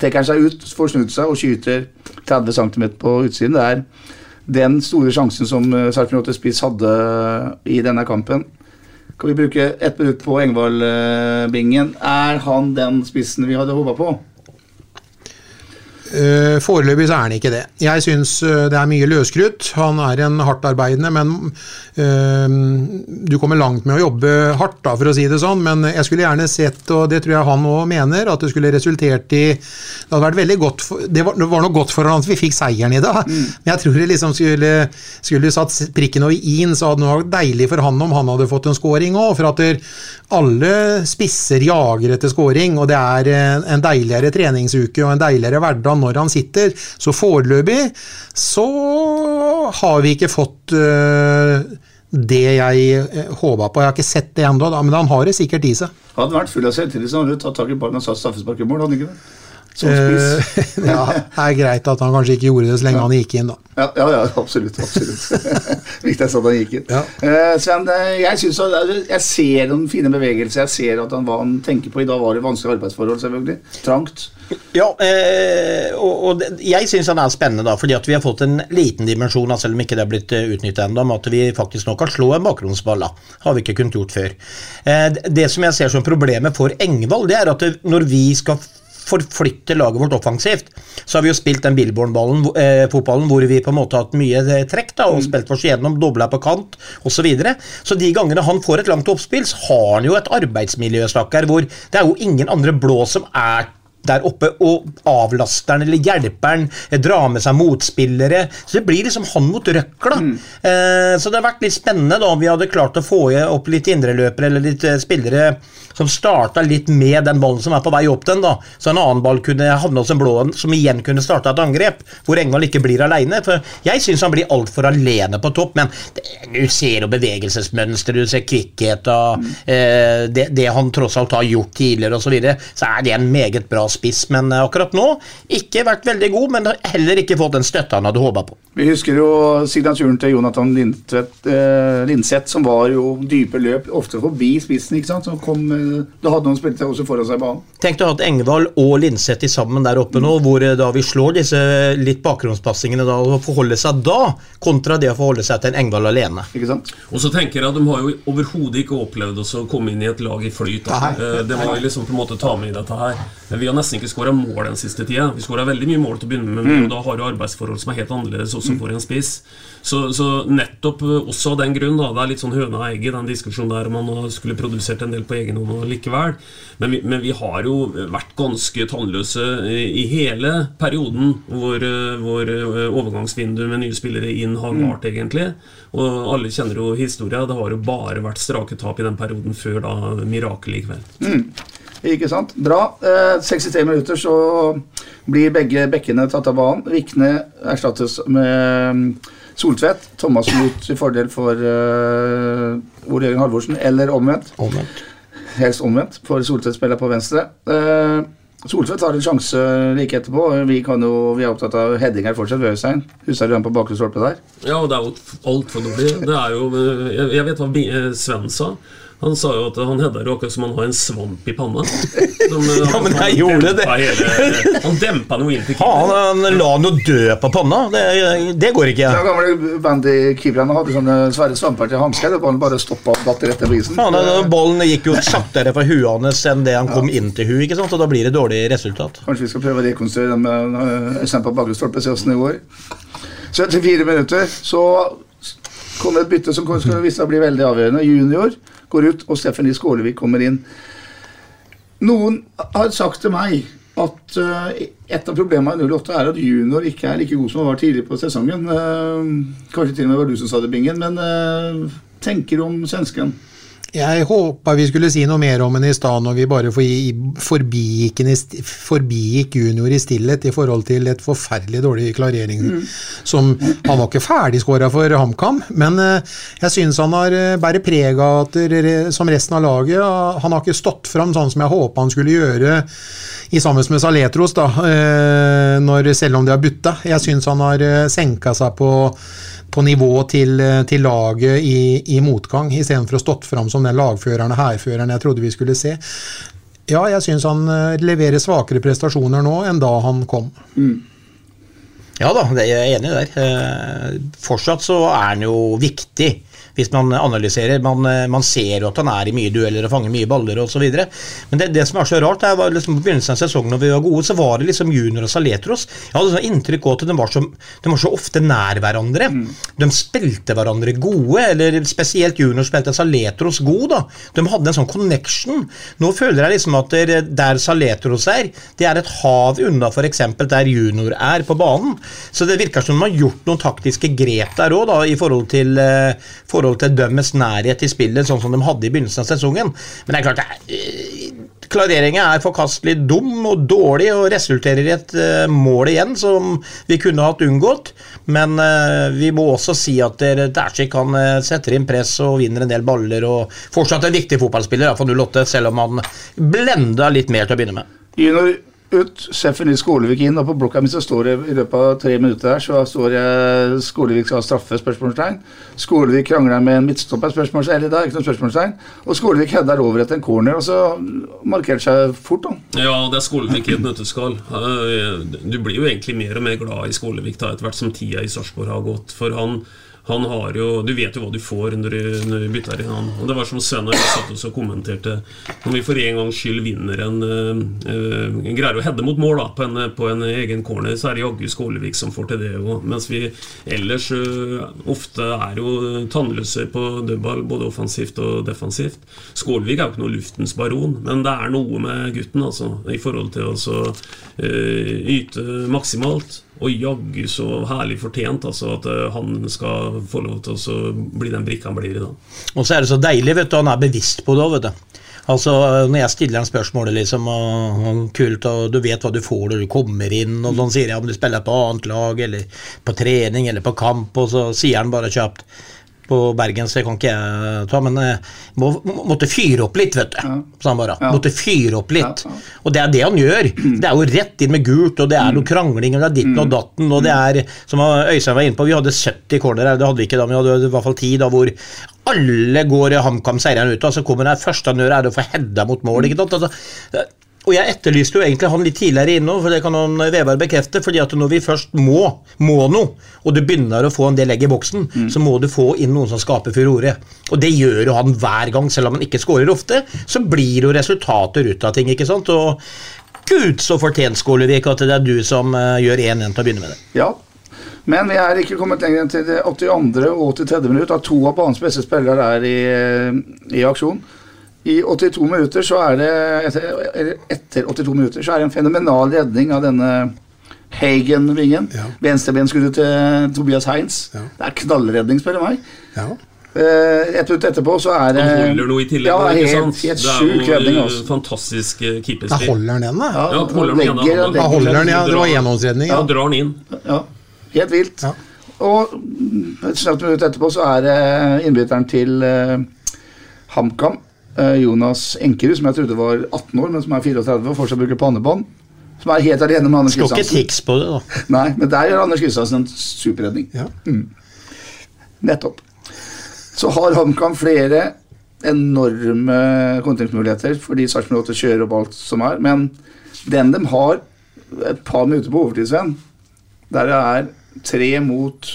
trekker han seg ut, får snudd seg og skyter 30 cm på utsiden. Det er den store sjansen som uh, Sarpsborg 8-spiss hadde i denne kampen. Kan vi bruke ett minutt på Engvald-bingen? er han den spissen vi hadde håpa på? Uh, foreløpig så er han ikke det. Jeg syns uh, det er mye løskrutt. Han er en hardtarbeidende, men uh, du kommer langt med å jobbe hardt, da, for å si det sånn. Men jeg skulle gjerne sett, og det tror jeg han òg mener, at det skulle resultert i Det hadde vært veldig godt for, det, var, det var noe godt for han at vi fikk seieren i dag, men jeg tror det liksom skulle, skulle satt prikken over i-en, så hadde det vært deilig for han om han hadde fått en scoring òg. For at der, alle spisser jager etter scoring, og det er en, en deiligere treningsuke og en deiligere hverdag når han sitter. Så foreløpig så har vi ikke fått uh, det jeg øh, håpa på. Jeg har ikke sett det ennå, men han har det sikkert i seg. Hadde han vært full av selvtillit, så hadde han tatt tak i ballen og satt straffespark i mål. hadde han ikke det? Eh, [laughs] ja, det er greit at han kanskje ikke gjorde det så lenge han gikk inn, da. Ja, ja, ja absolutt. absolutt. [laughs] Viktig at han gikk inn. Uh, Sven, eh, jeg, synes at, jeg ser noen fine bevegelser. Jeg ser at han, hva han tenker på. I dag var det vanskelige arbeidsforhold, selvfølgelig. Trangt. Ja, eh, og, og det- jeg syns han er spennende, da, fordi at vi har fått en liten dimensjon, selv om ikke det er blitt utnytta ennå, med at vi faktisk nå kan slå en bakgrunnsball. da. Har vi ikke kunnet gjort før. Eh, det- som jeg ser som problemet for Engvald, det er at det, når vi skal forflytte laget vårt offensivt, så har vi jo spilt den Billborn-ballen, eh, fotballen, hvor vi på en måte har hatt mye eh, trekk da, og spilt oss gjennom, dobla på kant osv. Så, videre. så de gangene han får et langt oppspill, så har han jo et arbeidsmiljø, stakkar, hvor det er jo ingen andre blå som er der oppe og avlaster eller hjelper eh, drar med seg motspillere. Så det blir liksom han mot røkla. Eh, så det har vært litt spennende da om vi hadde klart å få opp litt indreløpere eller litt eh, spillere som starta litt med den ballen som er på vei opp den, da. Så en annen ball kunne havne hos en blå en, som igjen kunne starta et angrep, hvor Engvald ikke blir aleine. For jeg syns han blir altfor alene på topp, men det, du ser jo bevegelsesmønster, du ser kvikkhet og eh, det, det han tross alt har gjort tidligere osv., så, videre, så er det en meget bra spiss. Men eh, akkurat nå ikke vært veldig god, men heller ikke fått den støtta han hadde håpa på. Vi husker jo signaturen til Jonathan Lindtvedt, eh, Lindseth, som var jo dype løp, ofte forbi spissen. ikke sant? Som kom, eh, da hadde noen spilt også foran seg banen. Tenk ha hatt Engvald og Linseth er sammen der oppe nå, hvor eh, da vi slår disse litt bakgrunnspassingene da, og forholde seg da, kontra det å forholde seg til en Engvald alene. Ikke sant? Og så tenker jeg at De har jo overhodet ikke opplevd oss å komme inn i et lag i flyt. Altså. Det må vi liksom på en måte ta med i dette her. Men Vi har nesten ikke skåra mål den siste tida. Vi skåra veldig mye mål til å begynne med, men Mm. da har du arbeidsforhold som er helt annerledes også Mm. for en spiss. Så, så nettopp eh, også av den grunn, da, det er litt sånn høna og egget, den diskusjonen der om man skulle produsert en del på egen hånd likevel. Men vi, men vi har jo vært ganske tannløse i, i hele perioden hvor, eh, hvor eh, overgangsvinduet med nye spillere inn har Mm. vart, egentlig. Og alle kjenner jo historia. Det har jo bare vært strake tap i den perioden før da mirakelet i kveld. Mm. Ikke sant? Bra. Eh, 63 minutter så blir begge bekkene tatt av banen. Vikne erstattes med mm, Soltvedt. Thomas mot til fordel for eh, Ole Jørgen Halvorsen, eller omvendt. Omvendt. Helst omvendt, for Soltvedt spiller på venstre. Eh, Soltvedt har en sjanse like etterpå. Vi, kan jo, vi er opptatt av heading her fortsatt. Øystein. Husker du den på bakre stolpe der? Ja, og det er jo altfor dårlig. Det er jo Jeg, jeg vet hva eh, Sven sa. Han sa jo at han hedda akkurat som han har en svamp i panna. Som, eh, Ja, men jeg gjorde det. Hele, [laughs] han dempa noe inn til Faen, han la han jo dø på panna. Det, det går ikke. Den gamle bandykeeperne hadde sånne svære svamper til hansker. Ballen bare stoppa og datt rett ned på isen. Faen, den Ballen gikk jo kjappere fra huet hans enn det han kom inn til huet, ikke sant? så da blir det dårlig resultat. Kanskje vi skal prøve å rekonstruere den med Øystein på bakre stolpe. Se åssen det går. Så etter fire minutter så kom det et bytte som skulle vise seg å bli veldig avgjørende. Junior går ut, og Stephanie Skålevik kommer inn. Noen har sagt til meg at uh, et av problemene i 08 er at junior ikke er like god som han var tidlig på sesongen. Uh, kanskje til og med var du som sa det, Bingen, men uh, tenker om svensken. Jeg håpa vi skulle si noe mer om henne i stad, når vi bare forbi- forbigikk, forbigikk junior i stillhet i forhold til et forferdelig dårlig klarering. Som Han var ikke ferdigskåra for HamKam, men eh, jeg syns han har eh, bærer preg av at som resten av laget. Han har ikke stått fram sånn som jeg håpa han skulle gjøre i sammen med Saletros, da, eh, når, selv om de har butta. Jeg syns han har senka seg på på nivå til, eh, til laget i, i motgang, istedenfor å stått fram som den lagføreren og hærføreren jeg trodde vi skulle se. Ja, jeg syns han eh, leverer svakere prestasjoner nå enn da han kom. Ja da, det er jeg enig i der. Eh, Fortsatt så er han jo viktig. Hvis man analyserer. Man, eh, man ser jo at han er i mye dueller og fanger mye baller osv. Men det, det som er så rart, er var liksom på begynnelsen av sesongen når vi var gode, så var det liksom Junior og Saletros. Jeg hadde sånn inntrykk av at de var, så, de var så ofte nær hverandre. De spilte hverandre gode, eller spesielt Junior spilte Saletros god. da. De hadde en sånn connection. Nå føler jeg liksom at der, der Saletros er, det er et hav unna f.eks. der Junior er på banen. Så det virker som de har gjort noen taktiske grep der òg, i forhold til, eh, forhold til dømmes nærhet til spillet, sånn som de hadde i begynnelsen av sesongen. Men det er klart, det er, eh, klareringen er forkastelig dum og dårlig og resulterer i et eh, mål igjen som vi kunne hatt unngått. Men eh, vi må også si at Dæhlie kan setter inn press og vinner en del baller og fortsatt en viktig fotballspiller for 08, selv om han blenda litt mer til å begynne med. Junior ut, sjefen i Skålevik inn, og på blokka mi så står det i løpet av tre minutter her, så står det Skålevik skal ha straffe, spørsmålstegn. Skålevik krangler med en midtstopper, spørsmålstegn, eller det er ikke noe spørsmålstegn. Og Skålevik header over etter en corner, og så markerte seg fort, da. Ja, det er Skålevik i et nøtteskall. Eh, Du blir jo egentlig mer og mer glad i Skålevik da, etter hvert som tida i Sarpsborg har gått. For han, han har jo Du vet jo hva du får når du, når du bytter inn han. Og det var som Sven satt oss og kommenterte. Når vi for en gangs skyld vinner en uh, Greier å heade mot mål da, på en, på en egen corner, så er det jaggu Skålevik som får til det òg. Mens vi ellers uh, ofte er jo tannløse på dødball, både offensivt og defensivt. Skålevik er jo ikke noe luftens baron, men det er noe med gutten altså, i forhold til å eh, yte maksimalt. Og jaggu så herlig fortjent altså, at eh, han skal få lov til å bli den brikka han blir i dag. Og så er det så deilig, vet du, han er bevisst på det òg, vet du. Altså, Når jeg stiller han spørsmålet, liksom, og, og kult, og du vet hva du får når du kommer inn, og sånn sier jeg om du spiller på annet lag, eller på trening, eller på kamp, og så sier han bare kjapt på Bergen, så det kan ikke jeg ta, men eh, må, må, måtte fyre opp litt, vet du. Sa han bare. Måtte fyre opp litt. Og det er det han gjør. Det er jo rett inn med gult, og det er noe krangling, og det er ditten og datten, og det er, som Øystein var inne på, vi hadde 70 corner her, det hadde vi ikke da, men vi hadde i hvert fall 10 da, hvor alle går HamKam seirende ut, og så kommer det første han gjør, er å få heada mot mål. ikke sant? Altså, og jeg etterlyste jo egentlig han litt tidligere inne, for det kan han Vevar bekrefte. fordi at når vi først må, må noe, og du begynner å få en del egg i boksen, så må du få inn noen som skaper furore. Og det gjør jo han hver gang, selv om han ikke skårer ofte. Så blir jo resultater ut av ting, ikke sant. Og gud så fortjent, Skålevik, at det er du som uh, gjør 1-1 til å begynne med det. Ja. Men vi er ikke kommet lenger enn til det 82. og 83. minutt, da to av banens beste spillere er i, i aksjon. I 82 minutter så er det etter, etter 82 minutter så er det en fenomenal redning av denne Hagen-vingen. Venstrebensskuddet til Tobias Heinz. Det er knallredning, spør du meg. Ja. Ett minutt etterpå så er det Han holder noe i tillegg. Ja, helt, helt det er sjuk redning. eh, Altså. fantastisk eh, Da keeperspill. holder han den, da? Ja, Ja, holder den legger- igjen, da. Da holder den, ja. Det var gjennomsredning enhåndsredning. Ja, Ja. drar den inn. Ja, helt vilt. og et snart minutt etterpå så er det innbytteren til uh, HamKam, eh, Jonas Enkerud, som jeg trodde var 18 år, men som er 34 og fortsatt bruker pannebånd. Som er helt alene med Anders Skal ikke Kristiansen. tics på det, da. [laughs] Nei, men der gjør Anders Kristiansen en superredning. Mm. Nettopp. Så har HamKam flere enorme kontringsmuligheter, fordi Sarpsborg 8 kjører opp alt som er. Men den de har et par minutter på overtid, Sven, der det er tre mot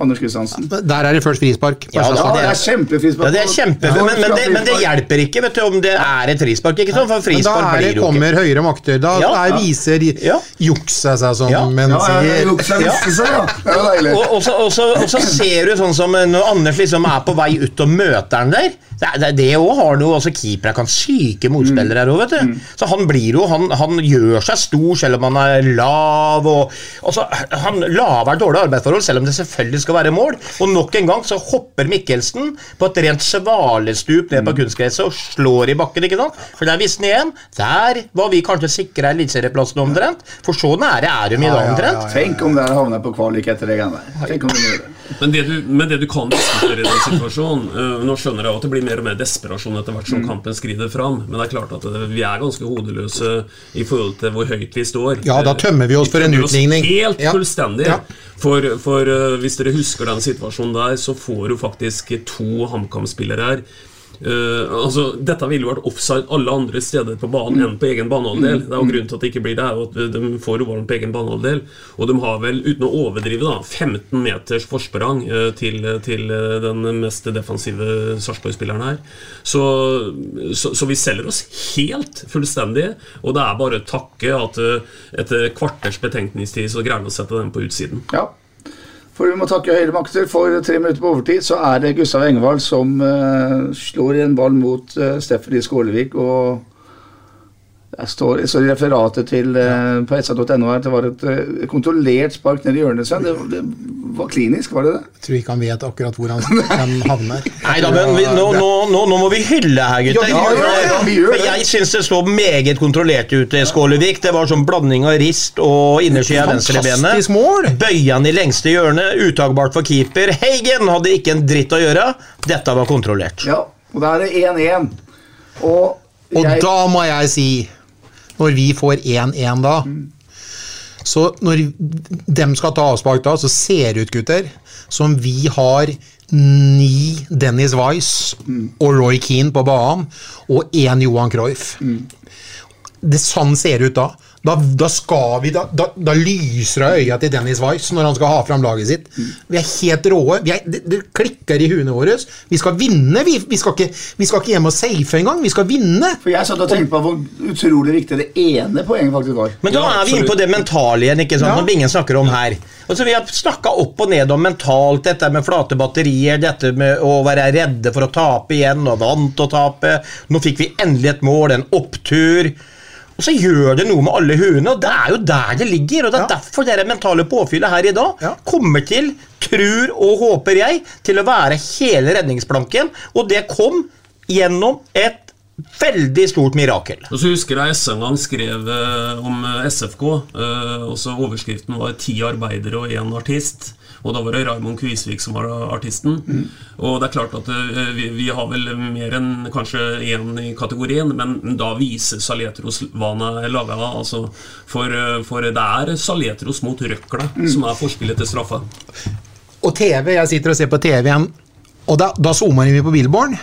Anders Kristiansen. Der er det først frispark. Ja, Ja, altså, det er kjempefrispark. Ja, det er kjempe, men, men, det, men det hjelper ikke vet du, om det er et frispark. ikke sånn, For Men da frispark er det, kommer høyere makter. Da Ja, er, ja. viser Ja. juksa seg, som Ja. menn Ja, ja, ja, Ja. vise seg, ja. Det er deilig. Og, og, så, og, så, og så ser du sånn som når Anders liksom er på vei ut og møter han der. Det, det, også har noe, altså Keepere kan syke motspillere her òg, vet du. Så han blir jo Han, han gjør seg stor selv om han er lav. Og, altså, han laver dårlige arbeidsforhold selv om det selvfølgelig skal være mål. Og nok en gang så hopper Mikkelsen på et rent svalestup ned på kunstgresset og slår i bakken. ikke sant? For der visste han igjen. Der var vi kanskje sikra eliteserieplassen omtrent. For så nære er de i dag omtrent. Tenk om det havner på kvalik etter det greiene der. Men det du, men det du kan diskutere i den situasjonen eh, Nå skjønner jeg at det blir mer og mer desperasjon etter hvert som kampen skrider fram, men det er klart at det, vi er ganske hodeløse i forhold til hvor høyt vi står. Ja, da tømmer vi oss for en utligning. Helt Ja. fullstendig. Ja. For, for eh, hvis dere husker den situasjonen der, så får du faktisk to HamKam-spillere her. Eh, altså, dette ville vært offside alle andre steder på banen enn på egen banehalvdel. Det er jo Grunnen til at det ikke blir det, er at de får ballen på egen banehalvdel. Og de har vel, uten å overdrive, da 15 meters forsprang uh, til, til eh, den mest defensive Sarpsborg-spilleren her. Så, så, så vi selger oss helt fullstendig, og det er bare å takke at etter kvarters betenkningstid så greier vi å sette den på utsiden. Ja. For vi må takke høyre makter. For tre minutter på overtid så er det Gustav Engvald som uh, slår en ball mot uh, Stephanie Skålevik. Og det står, jeg står i referatet til ja. på sa.no her at det var et eh, kontrollert spark ned i hjørnet. Det, det var klinisk, var det det? Jeg tror ikke han vet akkurat hvor han, havner. [laughs] Nei da, men vi, nå, nå, nå, nå må vi hylle her, gutter. Ja, ja, ja, jeg syns det så meget kontrollert ut i Skålevik. Det var sånn blanding av rist og innersida av venstrebenet. Bøya han i lengste hjørne, uttakbart for keeper. Heigen hadde ikke en dritt å gjøre. Dette var kontrollert. Ja. Og da er det 1-1. Og, Og jeg, da må jeg si, når vi får 1-1 da Så når dem skal ta avspark da, så ser det ut, gutter, som vi har ni Dennis Weiss og Roy Keane på banen, og én Johan Cruyff. Det sånn ser det ut da. Da, da skal vi, da, da, da lyser det i øya til Dennis Weiss når han skal ha fram laget sitt. Vi er helt råe. Vi er, det, det klikker i huene våre. Vi skal vinne. Vi, vi, skal ikke, vi skal ikke hjem og safe engang. Vi skal vinne. for jeg satt og tenkte på hvor utrolig viktig det ene poenget faktisk var. Men da Ja, er vi inne på det mentale igjen, ikke sant, Ja. som ingen snakker om her. Altså, vi har snakka opp og ned om mentalt, dette med flate batterier, dette med å være redde for å tape igjen, og vant å tape. Nå fikk vi endelig et mål, en opptur. Og så gjør det noe med alle huene, og det er jo der det ligger. Og det er Ja. derfor det mentale påfyllet her i dag Ja. kommer til, tror og håper jeg, til å være hele redningsplanken. Og det kom gjennom et veldig stort mirakel. Og så husker jeg SN gang skrev eh, om eh, SFK. Eh, og så Overskriften var 'Ti arbeidere og én artist'. Og da var det Raymond Kvisvik som var artisten. Og det er klart at eh, vi, vi har vel mer enn kanskje én i kategorien, men da viser Saletros hva han er laga av. Altså, for, eh, for det er Saletros mot Røkla som er forspillet til straffa. Og TV, jeg sitter og ser på TV igjen, og da, da zoomer vi på Billborn.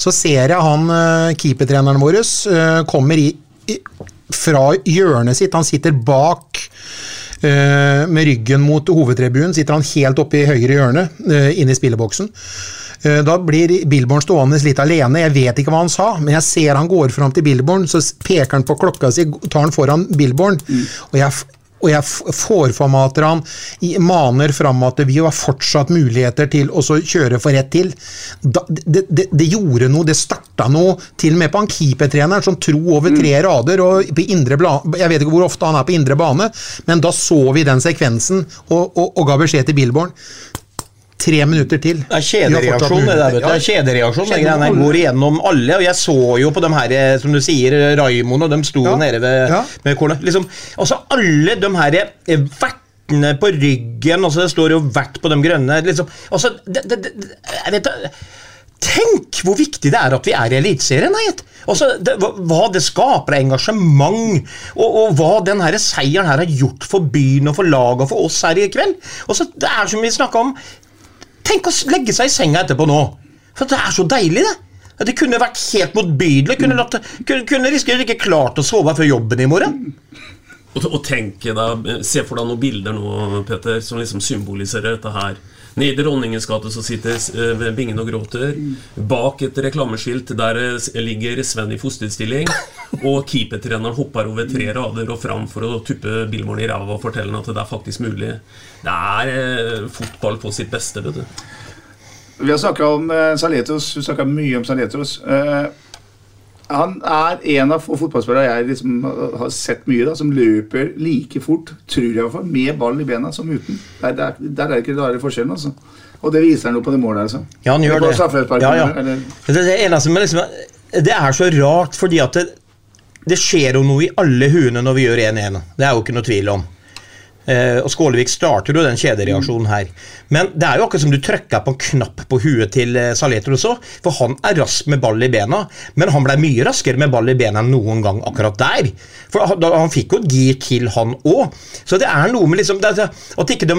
Så ser jeg han eh, keepertreneren vår kommer i, i, fra hjørnet sitt. Han sitter bak med ryggen mot hovedtribunen. Sitter han helt oppe i høyre hjørne, eh, inne i spilleboksen. Eh, Da blir Billborn stående litt alene. Jeg vet ikke hva han sa, men jeg ser han går fram til Billborn, så peker han på klokka si, tar han foran Billborn. Og jeg, og jeg forformater han maner fram at vi har fortsatt muligheter til å kjøre for ett til. Da, det, det, det gjorde noe, det starta noe, til og med på han keepertreneren som tro over tre rader. og på indre Jeg vet ikke hvor ofte han er på indre bane, men da så vi den sekvensen og, og, og ga beskjed til Billborn. Tre minutter til. Det er kjedereaksjon, det der, vet du. Det er kjedereaksjon, greiene går igjennom alle. Og jeg så jo på de her, eh, som du sier, Raymond, og de sto Ja. nede ved Ja. med kornet. Liksom, altså alle de her vertene på ryggen, altså det står jo 'vert' på de grønne. liksom, altså, det, det, jeg vet da- Tenk hvor viktig det er at vi er i Eliteserien! Altså, hva, det skaper av engasjement, og, og hva den her seieren her har gjort for byen og for laget og for oss her i kveld. Altså, det er som vi snakka om Tenk å legge seg i senga etterpå nå. For det er så deilig, det. At Det kunne vært helt motbydelig. Kunne, latt, kunne, kunne risikert ikke klart å sove før jobben i morgen. Og, og tenk deg, Se for deg noen bilder nå, Peter, som liksom symboliserer dette her. Nede i Dronningens gate sitter eh, Bingen og gråter. Bak et reklameskilt der eh, ligger Sven i fosterstilling. Og keepertreneren hopper over tre rader og fram for å tuppe Billborn i ræva og fortelle at det er faktisk mulig. Det er eh, fotball på sitt beste, vet du. Vi har snakka om eh, Saletos. Vi snakka mye om Saletos. Eh, han er en av få fotballspillere jeg liksom har- sett mye, da, som løper like fort, tror jeg i hvert fall, med ball i bena som uten. Der, der, der er det ikke rare forskjellen, altså. Og det viser han jo på det målet, altså. Ja, han gjør det. Ja, ja. eller- Det, det, eneste med liksom, det er så rart, fordi at det, det skjer jo noe i alle huene når vi gjør 1-1. Det er jo ikke noe tvil om. Eh, og Skålevik starter jo den kjedereaksjonen her. Men det er jo akkurat som du trykka på en knapp på huet til eh, òg. For han er rask med ball i bena, men han ble mye raskere med ball i bena enn noen gang akkurat der. For han, han fikk jo et gir til, han òg. Så det er noe med liksom det, det- At ikke de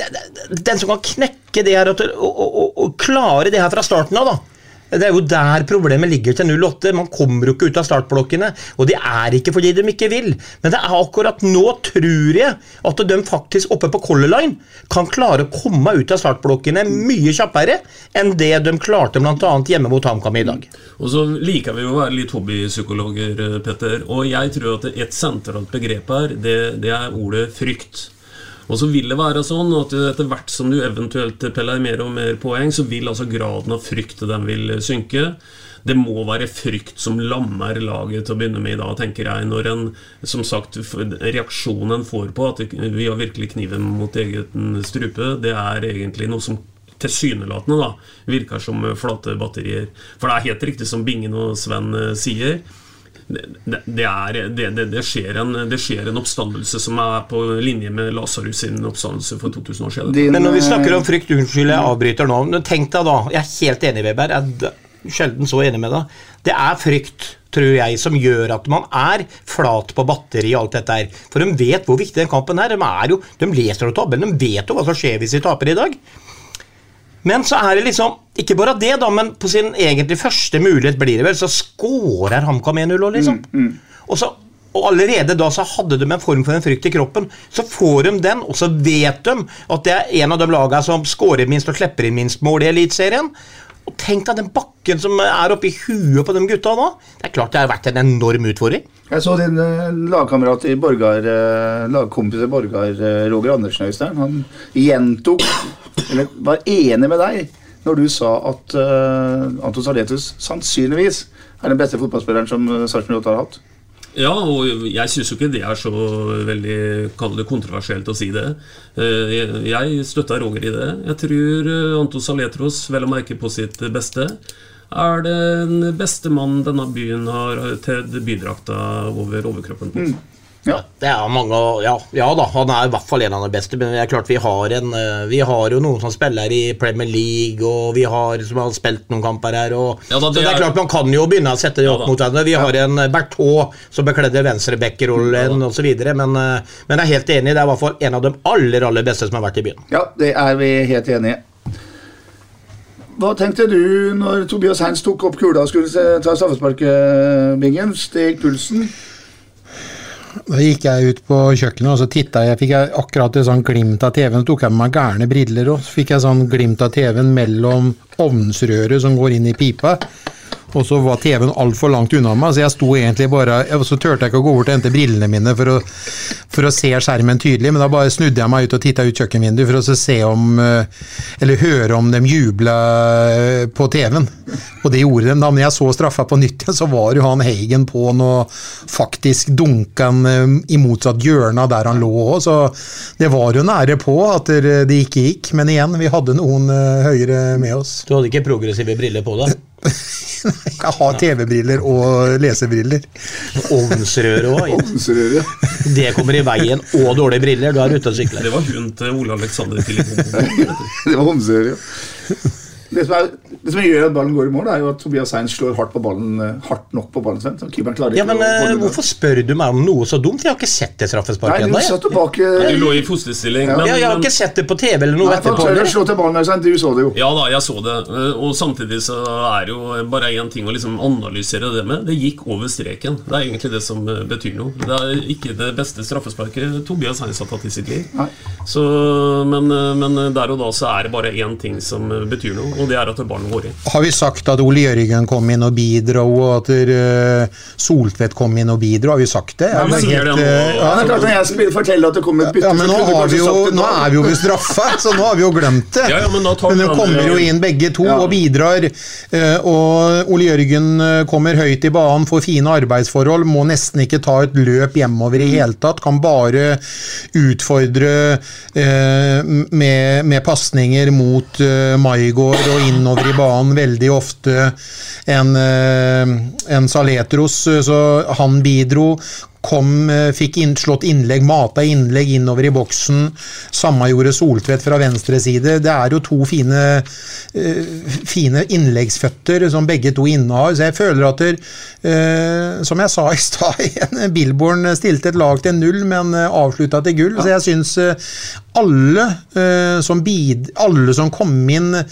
det- Den som kan knekke det her og, og, og, og klare det her fra starten av, da. Det er jo der problemet ligger til 08. Man kommer jo ikke ut av startblokkene. Og det er ikke fordi de ikke vil, men det er akkurat nå tror jeg at de faktisk oppe på Color Line kan klare å komme ut av startblokkene mye kjappere enn det de klarte bl.a. hjemme mot HamKam i dag. Og så liker vi jo å være litt hobbypsykologer, Petter. Og jeg tror at et sentralt begrep her, det, det er ordet frykt. Og så vil det være sånn at etter hvert som du eventuelt peller mer og mer poeng, så vil altså graden av frykt den vil synke. Det må være frykt som lammer laget til å begynne med i dag, tenker jeg. Når en som sagt reaksjonen får på at vi har virkelig kniven mot egen strupe, det er egentlig noe som tilsynelatende da, virker som flate batterier. For det er helt riktig som Bingen og Sven eh, sier. Det, det, det, er, det, det, det, skjer en, det skjer en oppstandelse som er på linje med Lasarus sin oppstandelse for 2000 år siden. Men når vi snakker om frykt, unnskyld jeg avbryter nå, men tenk deg da, jeg er helt enig Weber, jeg er sjelden så enig med deg. Det er frykt, tror jeg, som gjør at man er flat på batteri og alt dette her. For de vet hvor viktig den kampen er. De, er jo, de leser jo tabellen, de vet jo hva som skjer hvis de taper i dag. Men så er det liksom Ikke bare det, da, men på sin egentlig første mulighet blir det vel, så skårer HamKam 1-0 òg, liksom. Og, så, og allerede da så hadde de en form for en frykt i kroppen. Så får de den, og så vet de at det er en av de lagene som skårer minst og klipper inn minst mål i Eliteserien. Og tenk deg den bakken som er oppi huet på de gutta nå. Det er klart det har vært en enorm utfordring. Jeg så din eh, lagkamerat i Borgar, eh, lagkompis i Borgar, eh, Roger Andersen Øystein. Han gjentok, eller var enig med deg, når du sa at eh, Anton Saletus sannsynligvis er den beste fotballspilleren som uh, Sarpsborg 8 har hatt. Ja, og jeg syns jo ikke det er så veldig kall det kontroversielt å si det. Eh, Jeg støtter Roger i det. Jeg tror Anto Saletros, vel å merke på sitt beste, er den beste mannen denne byen har tedd bydrakta over overkroppen på. Ja. Det er mange, ja, ja da, han er i hvert fall en av de beste, men det er klart vi har, en, eh, vi har jo noen som spiller i Premier League, og vi har som har spilt noen kamper her. Og, Ja da, så det det er er- klart Man kan jo begynne å sette det opp ja, mot hverandre. Vi har en eh, Berthaud som bekledde venstrebackerrollen ja, osv., men, eh, men jeg er helt enig, det er i hvert fall en av de aller aller beste som har vært i byen. Ja, det er vi helt enige i. Hva tenkte du når Tobias Heinz tok opp kula og skulle ta straffesparkbingen? Steg pulsen? Da gikk jeg ut på kjøkkenet og så titta jeg, fikk jeg akkurat et sånn glimt av TV-en. Så tok jeg med meg gærne briller og så fikk jeg sånn glimt av TV-en mellom ovnsrøret som går inn i pipa. Og så var TV-en altfor langt unna meg, så jeg sto egentlig bare Og så turte jeg ikke å gå bort og hente brillene mine for å, for å se skjermen tydelig, men da bare snudde jeg meg ut og titta ut kjøkkenvinduet for å se om eh, Eller høre om de jubla eh, på TV-en. Og det gjorde de. Da når jeg så straffa på nytt, [laughs] så var jo han Heigen på noe faktisk dunka han eh, i motsatt hjørne der han lå òg, så det var jo nære på at det ikke gikk. Men igjen, vi hadde noen høyere med oss. Du hadde ikke progressive briller på deg? Jeg har TV-briller og lesebriller. Ovnsrør òg. Det kommer i veien, og dårlige briller. Du er ute og sykler. Det var hun til Ole Alexander Filippo. [laughs] Det var ovnsrør, ja. Det som, er, det som gjør at ballen går i mål, er jo at Tobias Heinz slår hardt, på ballen, eh, hardt nok på ballen. Sven. Ja, men å eh, holde. Hvorfor spør du meg om noe så dumt? Jeg har ikke sett det straffesparket du ennå. eh, Du lå i fosterstilling. Ja. men- Ja, jeg har ikke sett det på TV eller noe Nei, for etterpå. slå til ballen, Øystein. Du så det jo. Ja da, jeg så det. Eh, Og samtidig så er det jo bare én ting å liksom analysere det med. Det gikk over streken. Det er egentlig det som betyr noe. Det er ikke det beste straffesparket Tobias Heinz har tatt i sitt liv. Så, men, men der og da så er det bare én ting som betyr noe, og det er at ballen går inn. Har vi sagt at Ole Jørgen kom inn og bidro, og at uh, Soltvedt kom inn og bidro? Har vi sagt det? Ja, vi Er det det nå. eh, Ja, det er klart Når jeg skal fortelle at det kommer et bytte, Ja, men nå, har vi jo, nå er vi jo ved straffa, så nå har vi jo glemt det. Ja, ja, men da tar vi de kommer jo inn begge to Ja. og bidrar. eh, Og Ole Jørgen kommer høyt i banen, får fine arbeidsforhold, må nesten ikke ta et løp hjemover i hele tatt. Kan bare utfordre eh, med, med pasninger mot eh, Maigård og innover i banen veldig ofte en, eh, en Saletros, eh, så han bidro. Kom, eh, fikk inn, slått innlegg, mata innlegg innover i boksen. Samme gjorde Soltvedt fra venstre side. Det er jo to fine, fine innleggsføtter som begge to innehar. Så jeg føler at der, Som jeg sa i stad Billborn stilte et lag til null, men avslutta til gull. Så jeg syns alle, som bid, alle som kom inn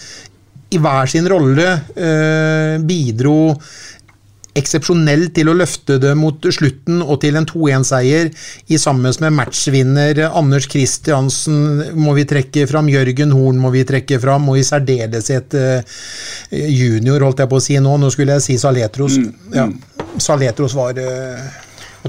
i hver sin rolle, eh, bidro eksepsjonelt til å løfte det mot slutten og til en 2-1-seier i sammen med matchvinner Anders Kristiansen må vi trekke fram, Jørgen Horn må vi trekke fram, og i særdeleshet eh, junior, holdt jeg på å si nå. Nå skulle jeg si Saletros. Ja, Saletros var eh,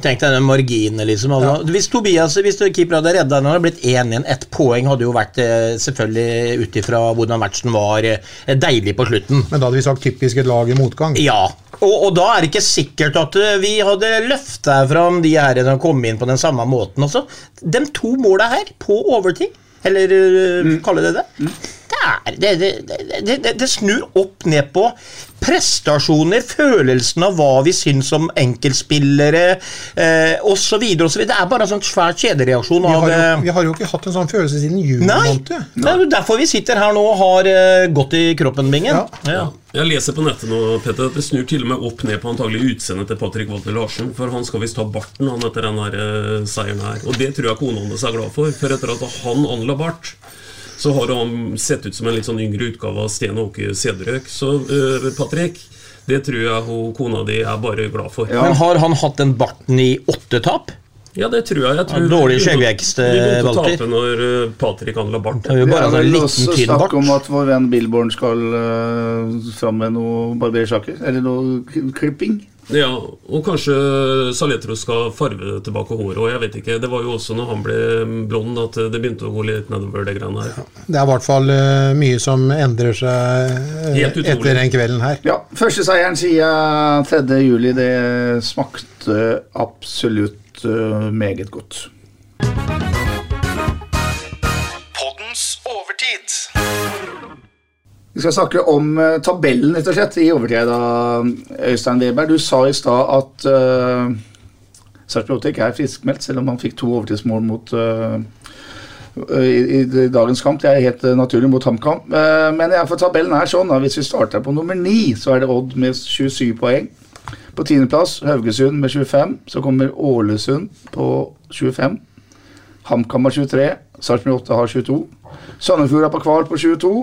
tenk deg den marginen, liksom. Altså, Hvis Tobias, hvis keeper hadde redda den, hadde blitt 1-1. Ett poeng hadde jo vært eh, selvfølgelig ut ifra hvordan matchen var, eh, deilig på slutten. Men da hadde vi sagt typisk et lag i motgang. Ja, og, og da er det ikke sikkert at eh, vi hadde løfta fram de her som kom inn på den samme måten også. De to måla her, på overtid, eller mm. kalle det det, det, er, det, det, det, det, det snur opp ned på prestasjoner, følelsen av hva vi syns om enkeltspillere eh, osv. Det er bare en sånn svær kjedereaksjon Vi har, jo, eh, vi har jo ikke hatt en sånn følelse siden juni Nei, det er jo derfor vi sitter her nå og har eh, gått i kroppen, Bingen. Ja. Ja. Jeg leser på nettet nå, Petter, at det snur til og med opp ned på antagelig utseendet til Patrick Walter Larsen. For han skal visst ta barten han etter den her, eh, seieren her. Og det tror jeg kona hans er glad for. For etter at han anla bart, så har han sett ut som en litt sånn yngre utgave av Sten Åke Sederøk. Så uh, Patrick, det tror jeg hun, kona di er bare glad for. Men har han hatt den barten i åtte tap? Ja, det tror jeg. jeg tror Ja, dårlig skjeggvekst, Walter. Vi begynte å Walter. tape når eh, Patrick handla bart. Vi har Det er vel også snakk om at vår venn Billborn skal uh, fram med noe barbersaker. Eller noe klipping. Ja, og kanskje Saletro skal farve tilbake håret og jeg vet ikke. Det var jo også når han ble blond at det begynte å gå litt nedover det greiene her. Det er i hvert fall eh, mye som endrer seg eh, etter den kvelden her. Ja, Første seieren siden 3. juli, det smakte absolutt eh, meget godt. Vi skal snakke om eh, tabellen rett og slett i overtid. Øystein Weber, du sa i stad at uh, Sarpsborg 8 ikke er friskmeldt, selv om han fikk to overtidsmål mot uh, i, i dagens kamp. Det er helt uh, naturlig mot HamKam. Uh, men ja, for tabellen er sånn da, hvis vi starter på nummer 9, så er det Odd med 27 poeng. På tiendeplass Haugesund med 25. Så kommer Ålesund på 25. HamKam har 23. Sarpsborg 8 har 22. Sandefjord er på kval på 22.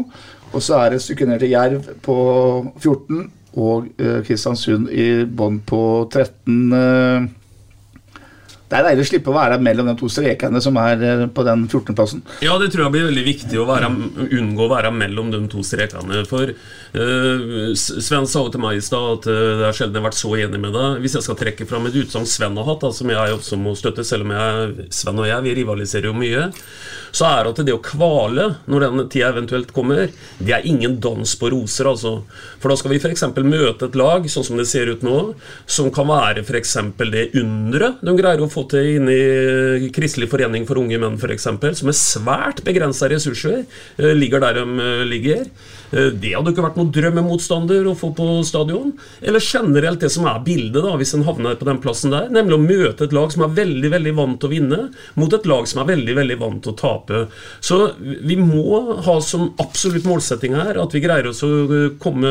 Og så er det et ned til Jerv på 14. Og eh, Kristiansund i bånn på 13. det er deilig å slippe å være mellom de to strekene som er eh, på den 14.-plassen. Ja, det tror jeg blir veldig viktig å være, unngå å være mellom de to strekene. For uh, Sven sa jo til meg i stad at eh, det er sjelden jeg har vært så enig med deg. Hvis jeg skal trekke fram et utsagn Sven har hatt, da, som jeg også må støtte, selv om jeg, Sven og jeg vi rivaliserer jo mye, så er at det å kvale når den tida eventuelt kommer, det er ingen dans på roser, altså. For da skal vi f.eks. møte et lag, sånn som det ser ut nå, som kan være f.eks. det underet de greier å få fått det inn i Kristelig forening for unge menn f.eks., som med svært begrensa ressurser eh, ligger der de eh, ligger. Eh, Det hadde ikke vært noen drømmemotstander å få på stadion. Eller generelt det som er bildet, da, hvis en havner på den plassen der. Nemlig å møte et lag som er veldig veldig vant til å vinne, mot et lag som er veldig veldig vant til å tape. Så vi må ha som absolutt målsetting her at vi greier oss å eh, komme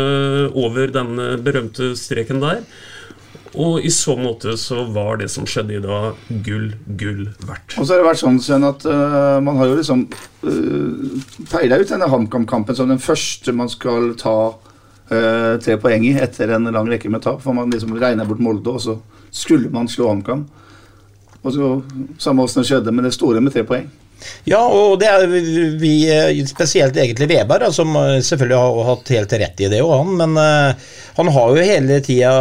over den eh, berømte streken der. Og i så måte så var det som skjedde i dag, gull, gull verdt. Og så har det vært sånn Sven, at uh, man har jo liksom uh, peila ut denne HamKam-kampen som den første man skal ta uh, tre poeng i etter en lang rekke med tap. For man liksom regner bort Molde, og så skulle man slå HamKam. Og så Samme åssen det skjedde, men det store med tre poeng. Ja, og det er vi, eh, spesielt egentlig Veberg, som eh, selvfølgelig har hatt helt rett i det, og han. Men uh, han har jo hele tida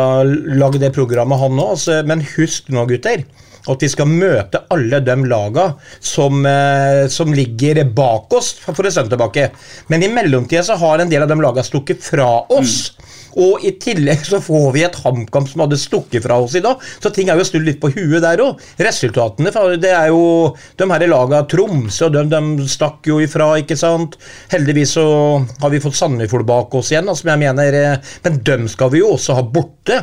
lagd det programmet, han òg. Men husk nå, gutter. At vi skal møte alle de laga som, eh, som ligger bak oss for en stund tilbake. Men i mellomtida så har en del av de laga stukket fra oss. Og i tillegg så får vi et HamKam som hadde stukket fra oss i dag. Så ting er jo snudd litt på huet der òg. Resultatene det er jo De her laga Tromsø og de, de stakk jo ifra, ikke sant. Heldigvis så har vi fått Sandefjord bak oss igjen, som jeg mener eh, Men dem skal vi jo også ha borte.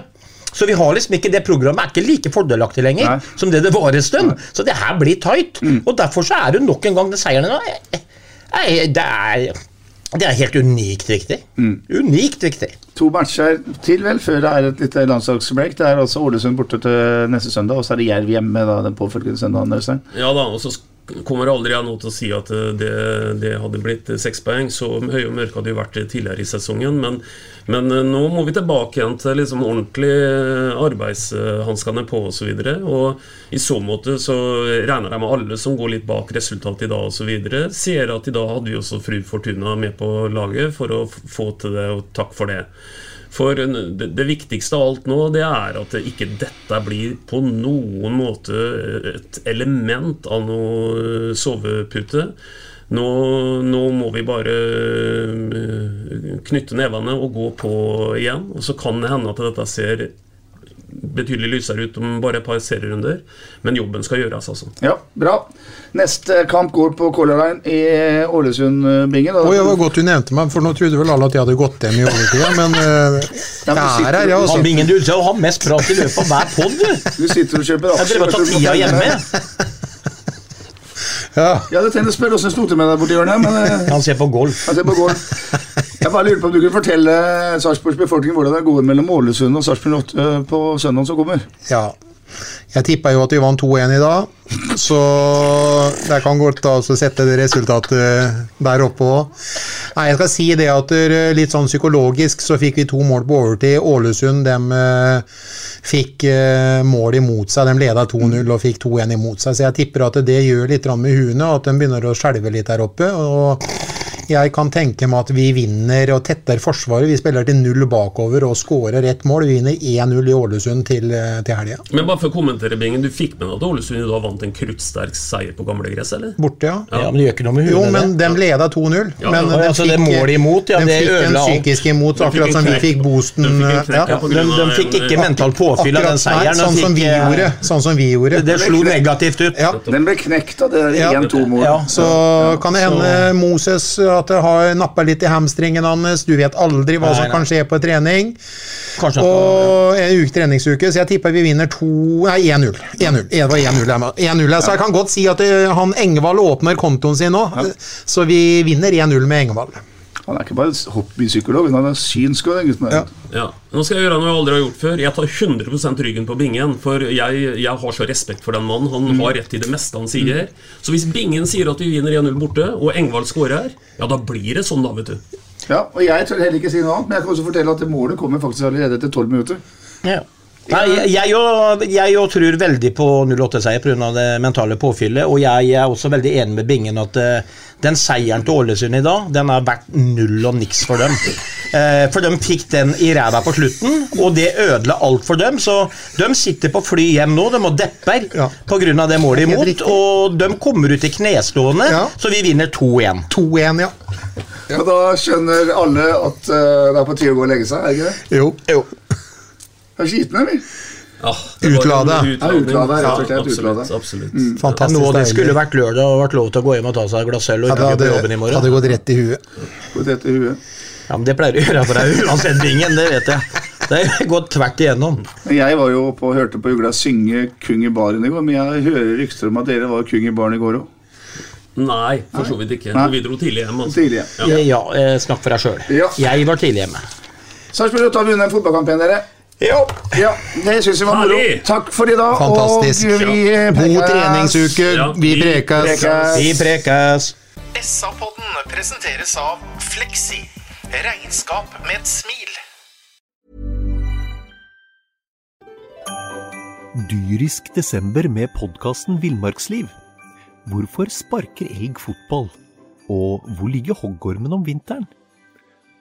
Så vi har liksom ikke det programmet er ikke like fordelaktig lenger som det det var en stund. Så det her blir tight. Og derfor så er det nok en gang den seieren nå eh, eh, Det er det er helt unikt viktig. Unikt viktig. To matcher til, vel, før det er et lite landslagsbreak. Det er altså Ålesund borte til neste søndag, og så er det Jerv hjemme da, den påfølgende søndagen. Deres. Ja da, og så kommer aldri jeg nå til å si at eh, det, det hadde blitt eh, seks poeng. Så høye og mørke hadde jo vært tidligere i sesongen. Men, men eh, nå må vi tilbake igjen til liksom ordentlig eh, arbeidshanskene på osv. Og, og i så måte så regner jeg med alle som går litt bak resultatet i dag osv., ser at i dag hadde vi også Fru Fortuna med på laget for å få til det, og takk for det. For det, det viktigste av alt nå, det er at ikke dette blir på noen måte et element av noe sovepute. Nå, nå må vi bare eh, knytte nevene og gå på igjen. Og så kan det hende at dette ser betydelig lysere ut om bare et par serierunder. Men jobben skal gjøres, altså. Ja, bra. Neste kamp går på Color Line i Ålesund-bingen. Oi, det var godt du nevnte meg, for nå trodde vel alle at jeg hadde gått hjem i overtida, men uh, jeg er her, ja. Han Bingen, du jo mest prat i løpet av hver pod, du. Du sitter og kjøper Jeg drev å ta tida hjemme. Ja. Jeg hadde å spørre åssen det med deg borti hjørnet, men eh, Han ser på golf. Han ser på golf. Jeg bare lurer på om du kunne fortelle Sarpsborgs befolkning hvordan det går mellom Ålesund og Sarpsborg 8 på søndagen som kommer. Ja. Jeg tippa jo at vi vant 2-1 i dag, så det kan godt altså sette det resultatet der oppe òg. Nei, jeg skal si det at eh, litt sånn psykologisk så fikk vi to mål på overtid. Ålesund dem eh, fikk eh, mål imot seg. De leda 2-0 og fikk 2-1 imot seg, så jeg tipper at det gjør litt med huene, at de begynner å skjelve litt der oppe. og jeg kan tenke meg at vi vinner og tetter forsvaret. Vi spiller til null bakover og skårer ett mål. Vi vinner 1-0 i Ålesund til, eh, til helga. Men bare for å kommentere, Bingen, du fikk med deg at Ålesund da vant en kruttsterk seier på gamlegress, eller? Borte, ja. Ja, men det gjør ikke noe med huet. Jo, men de leda 2-0. Ja, men ja, de altså, det målet imot, ja, de det fikk alt. psykiske imot, akkurat som vi fikk boosten. De fikk ja. knekk, ja, de, de fikk ikke mentalt påfyll av den seieren. nei, sånn som vi eh, gjorde. Sånn som vi gjorde. Det slo negativt ut. Ja. Den ble knekt av det 1-2-målet. Ja. Så kan det hende Moses at det har nappa litt i hamstringen hans. Du vet aldri hva Nei, som nei. kan skje på trening. Kanskje Og en uke treningsuke, så jeg tipper vi vinner to Nei, 1-0. 1-0. Det var 1-0 jeg må- 1-0, Så jeg kan godt si at eh, han Engvald åpner kontoen sin nå, så vi vinner 1-0 med Engvald. Han er ikke bare hobbypsykolog, han er synsk òg, den gutten der. Ja. Nå skal jeg gjøre noe jeg aldri har gjort før. Jeg tar 100% ryggen på Bingen. For jeg, jeg har så respekt for den mannen. Han har rett i det meste han sier. Så hvis Bingen sier at vi vinner 1-0 borte, og Engvald scorer, ja, da blir det sånn, da, vet du. Ja, og jeg tør heller ikke si noe annet, men jeg kan også fortelle at det målet kommer faktisk allerede etter 12 minutter. Ja. Nei, jeg- jeg jo- jeg jo tror veldig på 08-seier pga. det mentale påfyllet. Og jeg er også veldig enig med Bingen at uh, den seieren til Ålesund i dag, den har vært null og niks for dem. Uh, [laughs] for de fikk den i ræva på slutten, og det ødela alt for dem. Så de sitter på fly hjem nå, de må depper Ja. pga. det målet imot. Og de kommer ut i knestående, Ja. så vi vinner 2-1. 2-1, ja. Og da skjønner alle at uh, det er på tide å gå og legge seg, er det ikke det? Jo. Jo. Er skitne, eller? Utlade. Ja, utlade, rett og slett. absolutt, absolutt. Fantastisk Nå det skulle vært lørdag og vært lov til å gå hjem og ta seg et glass øl og ikke gå på jobben i morgen. hadde gått rett i huet. Gått rett i huet. Ja, men Det pleier du å gjøre for deg uansett ringen, det vet jeg. Det har gått tvert igjennom. Jeg var jo oppe og hørte på Ugla synge 'Kung i baren' i går, men jeg hører rykter om at dere var kung i baren i går òg. Nei, for så vidt ikke. Nei. Vi dro tidlig hjem. Altså. Tidlig. Ja, ja eh, snakk for deg sjøl. Ja. Jeg var tidlig hjemme. Sarpsborg 8 har vunnet en fotballkamp igjen, dere. Ja, det syns jeg var moro. Takk for i dag. Fantastisk. Og vi God prekes. treningsuke. Ja, Vi vi prekas. Prekes. Vi prekes. SA-podden presenteres av Fleksi. Regnskap med et smil. Dyrisk desember med podkasten Villmarksliv. Hvorfor sparker elg fotball? Og hvor ligger hoggormen om vinteren?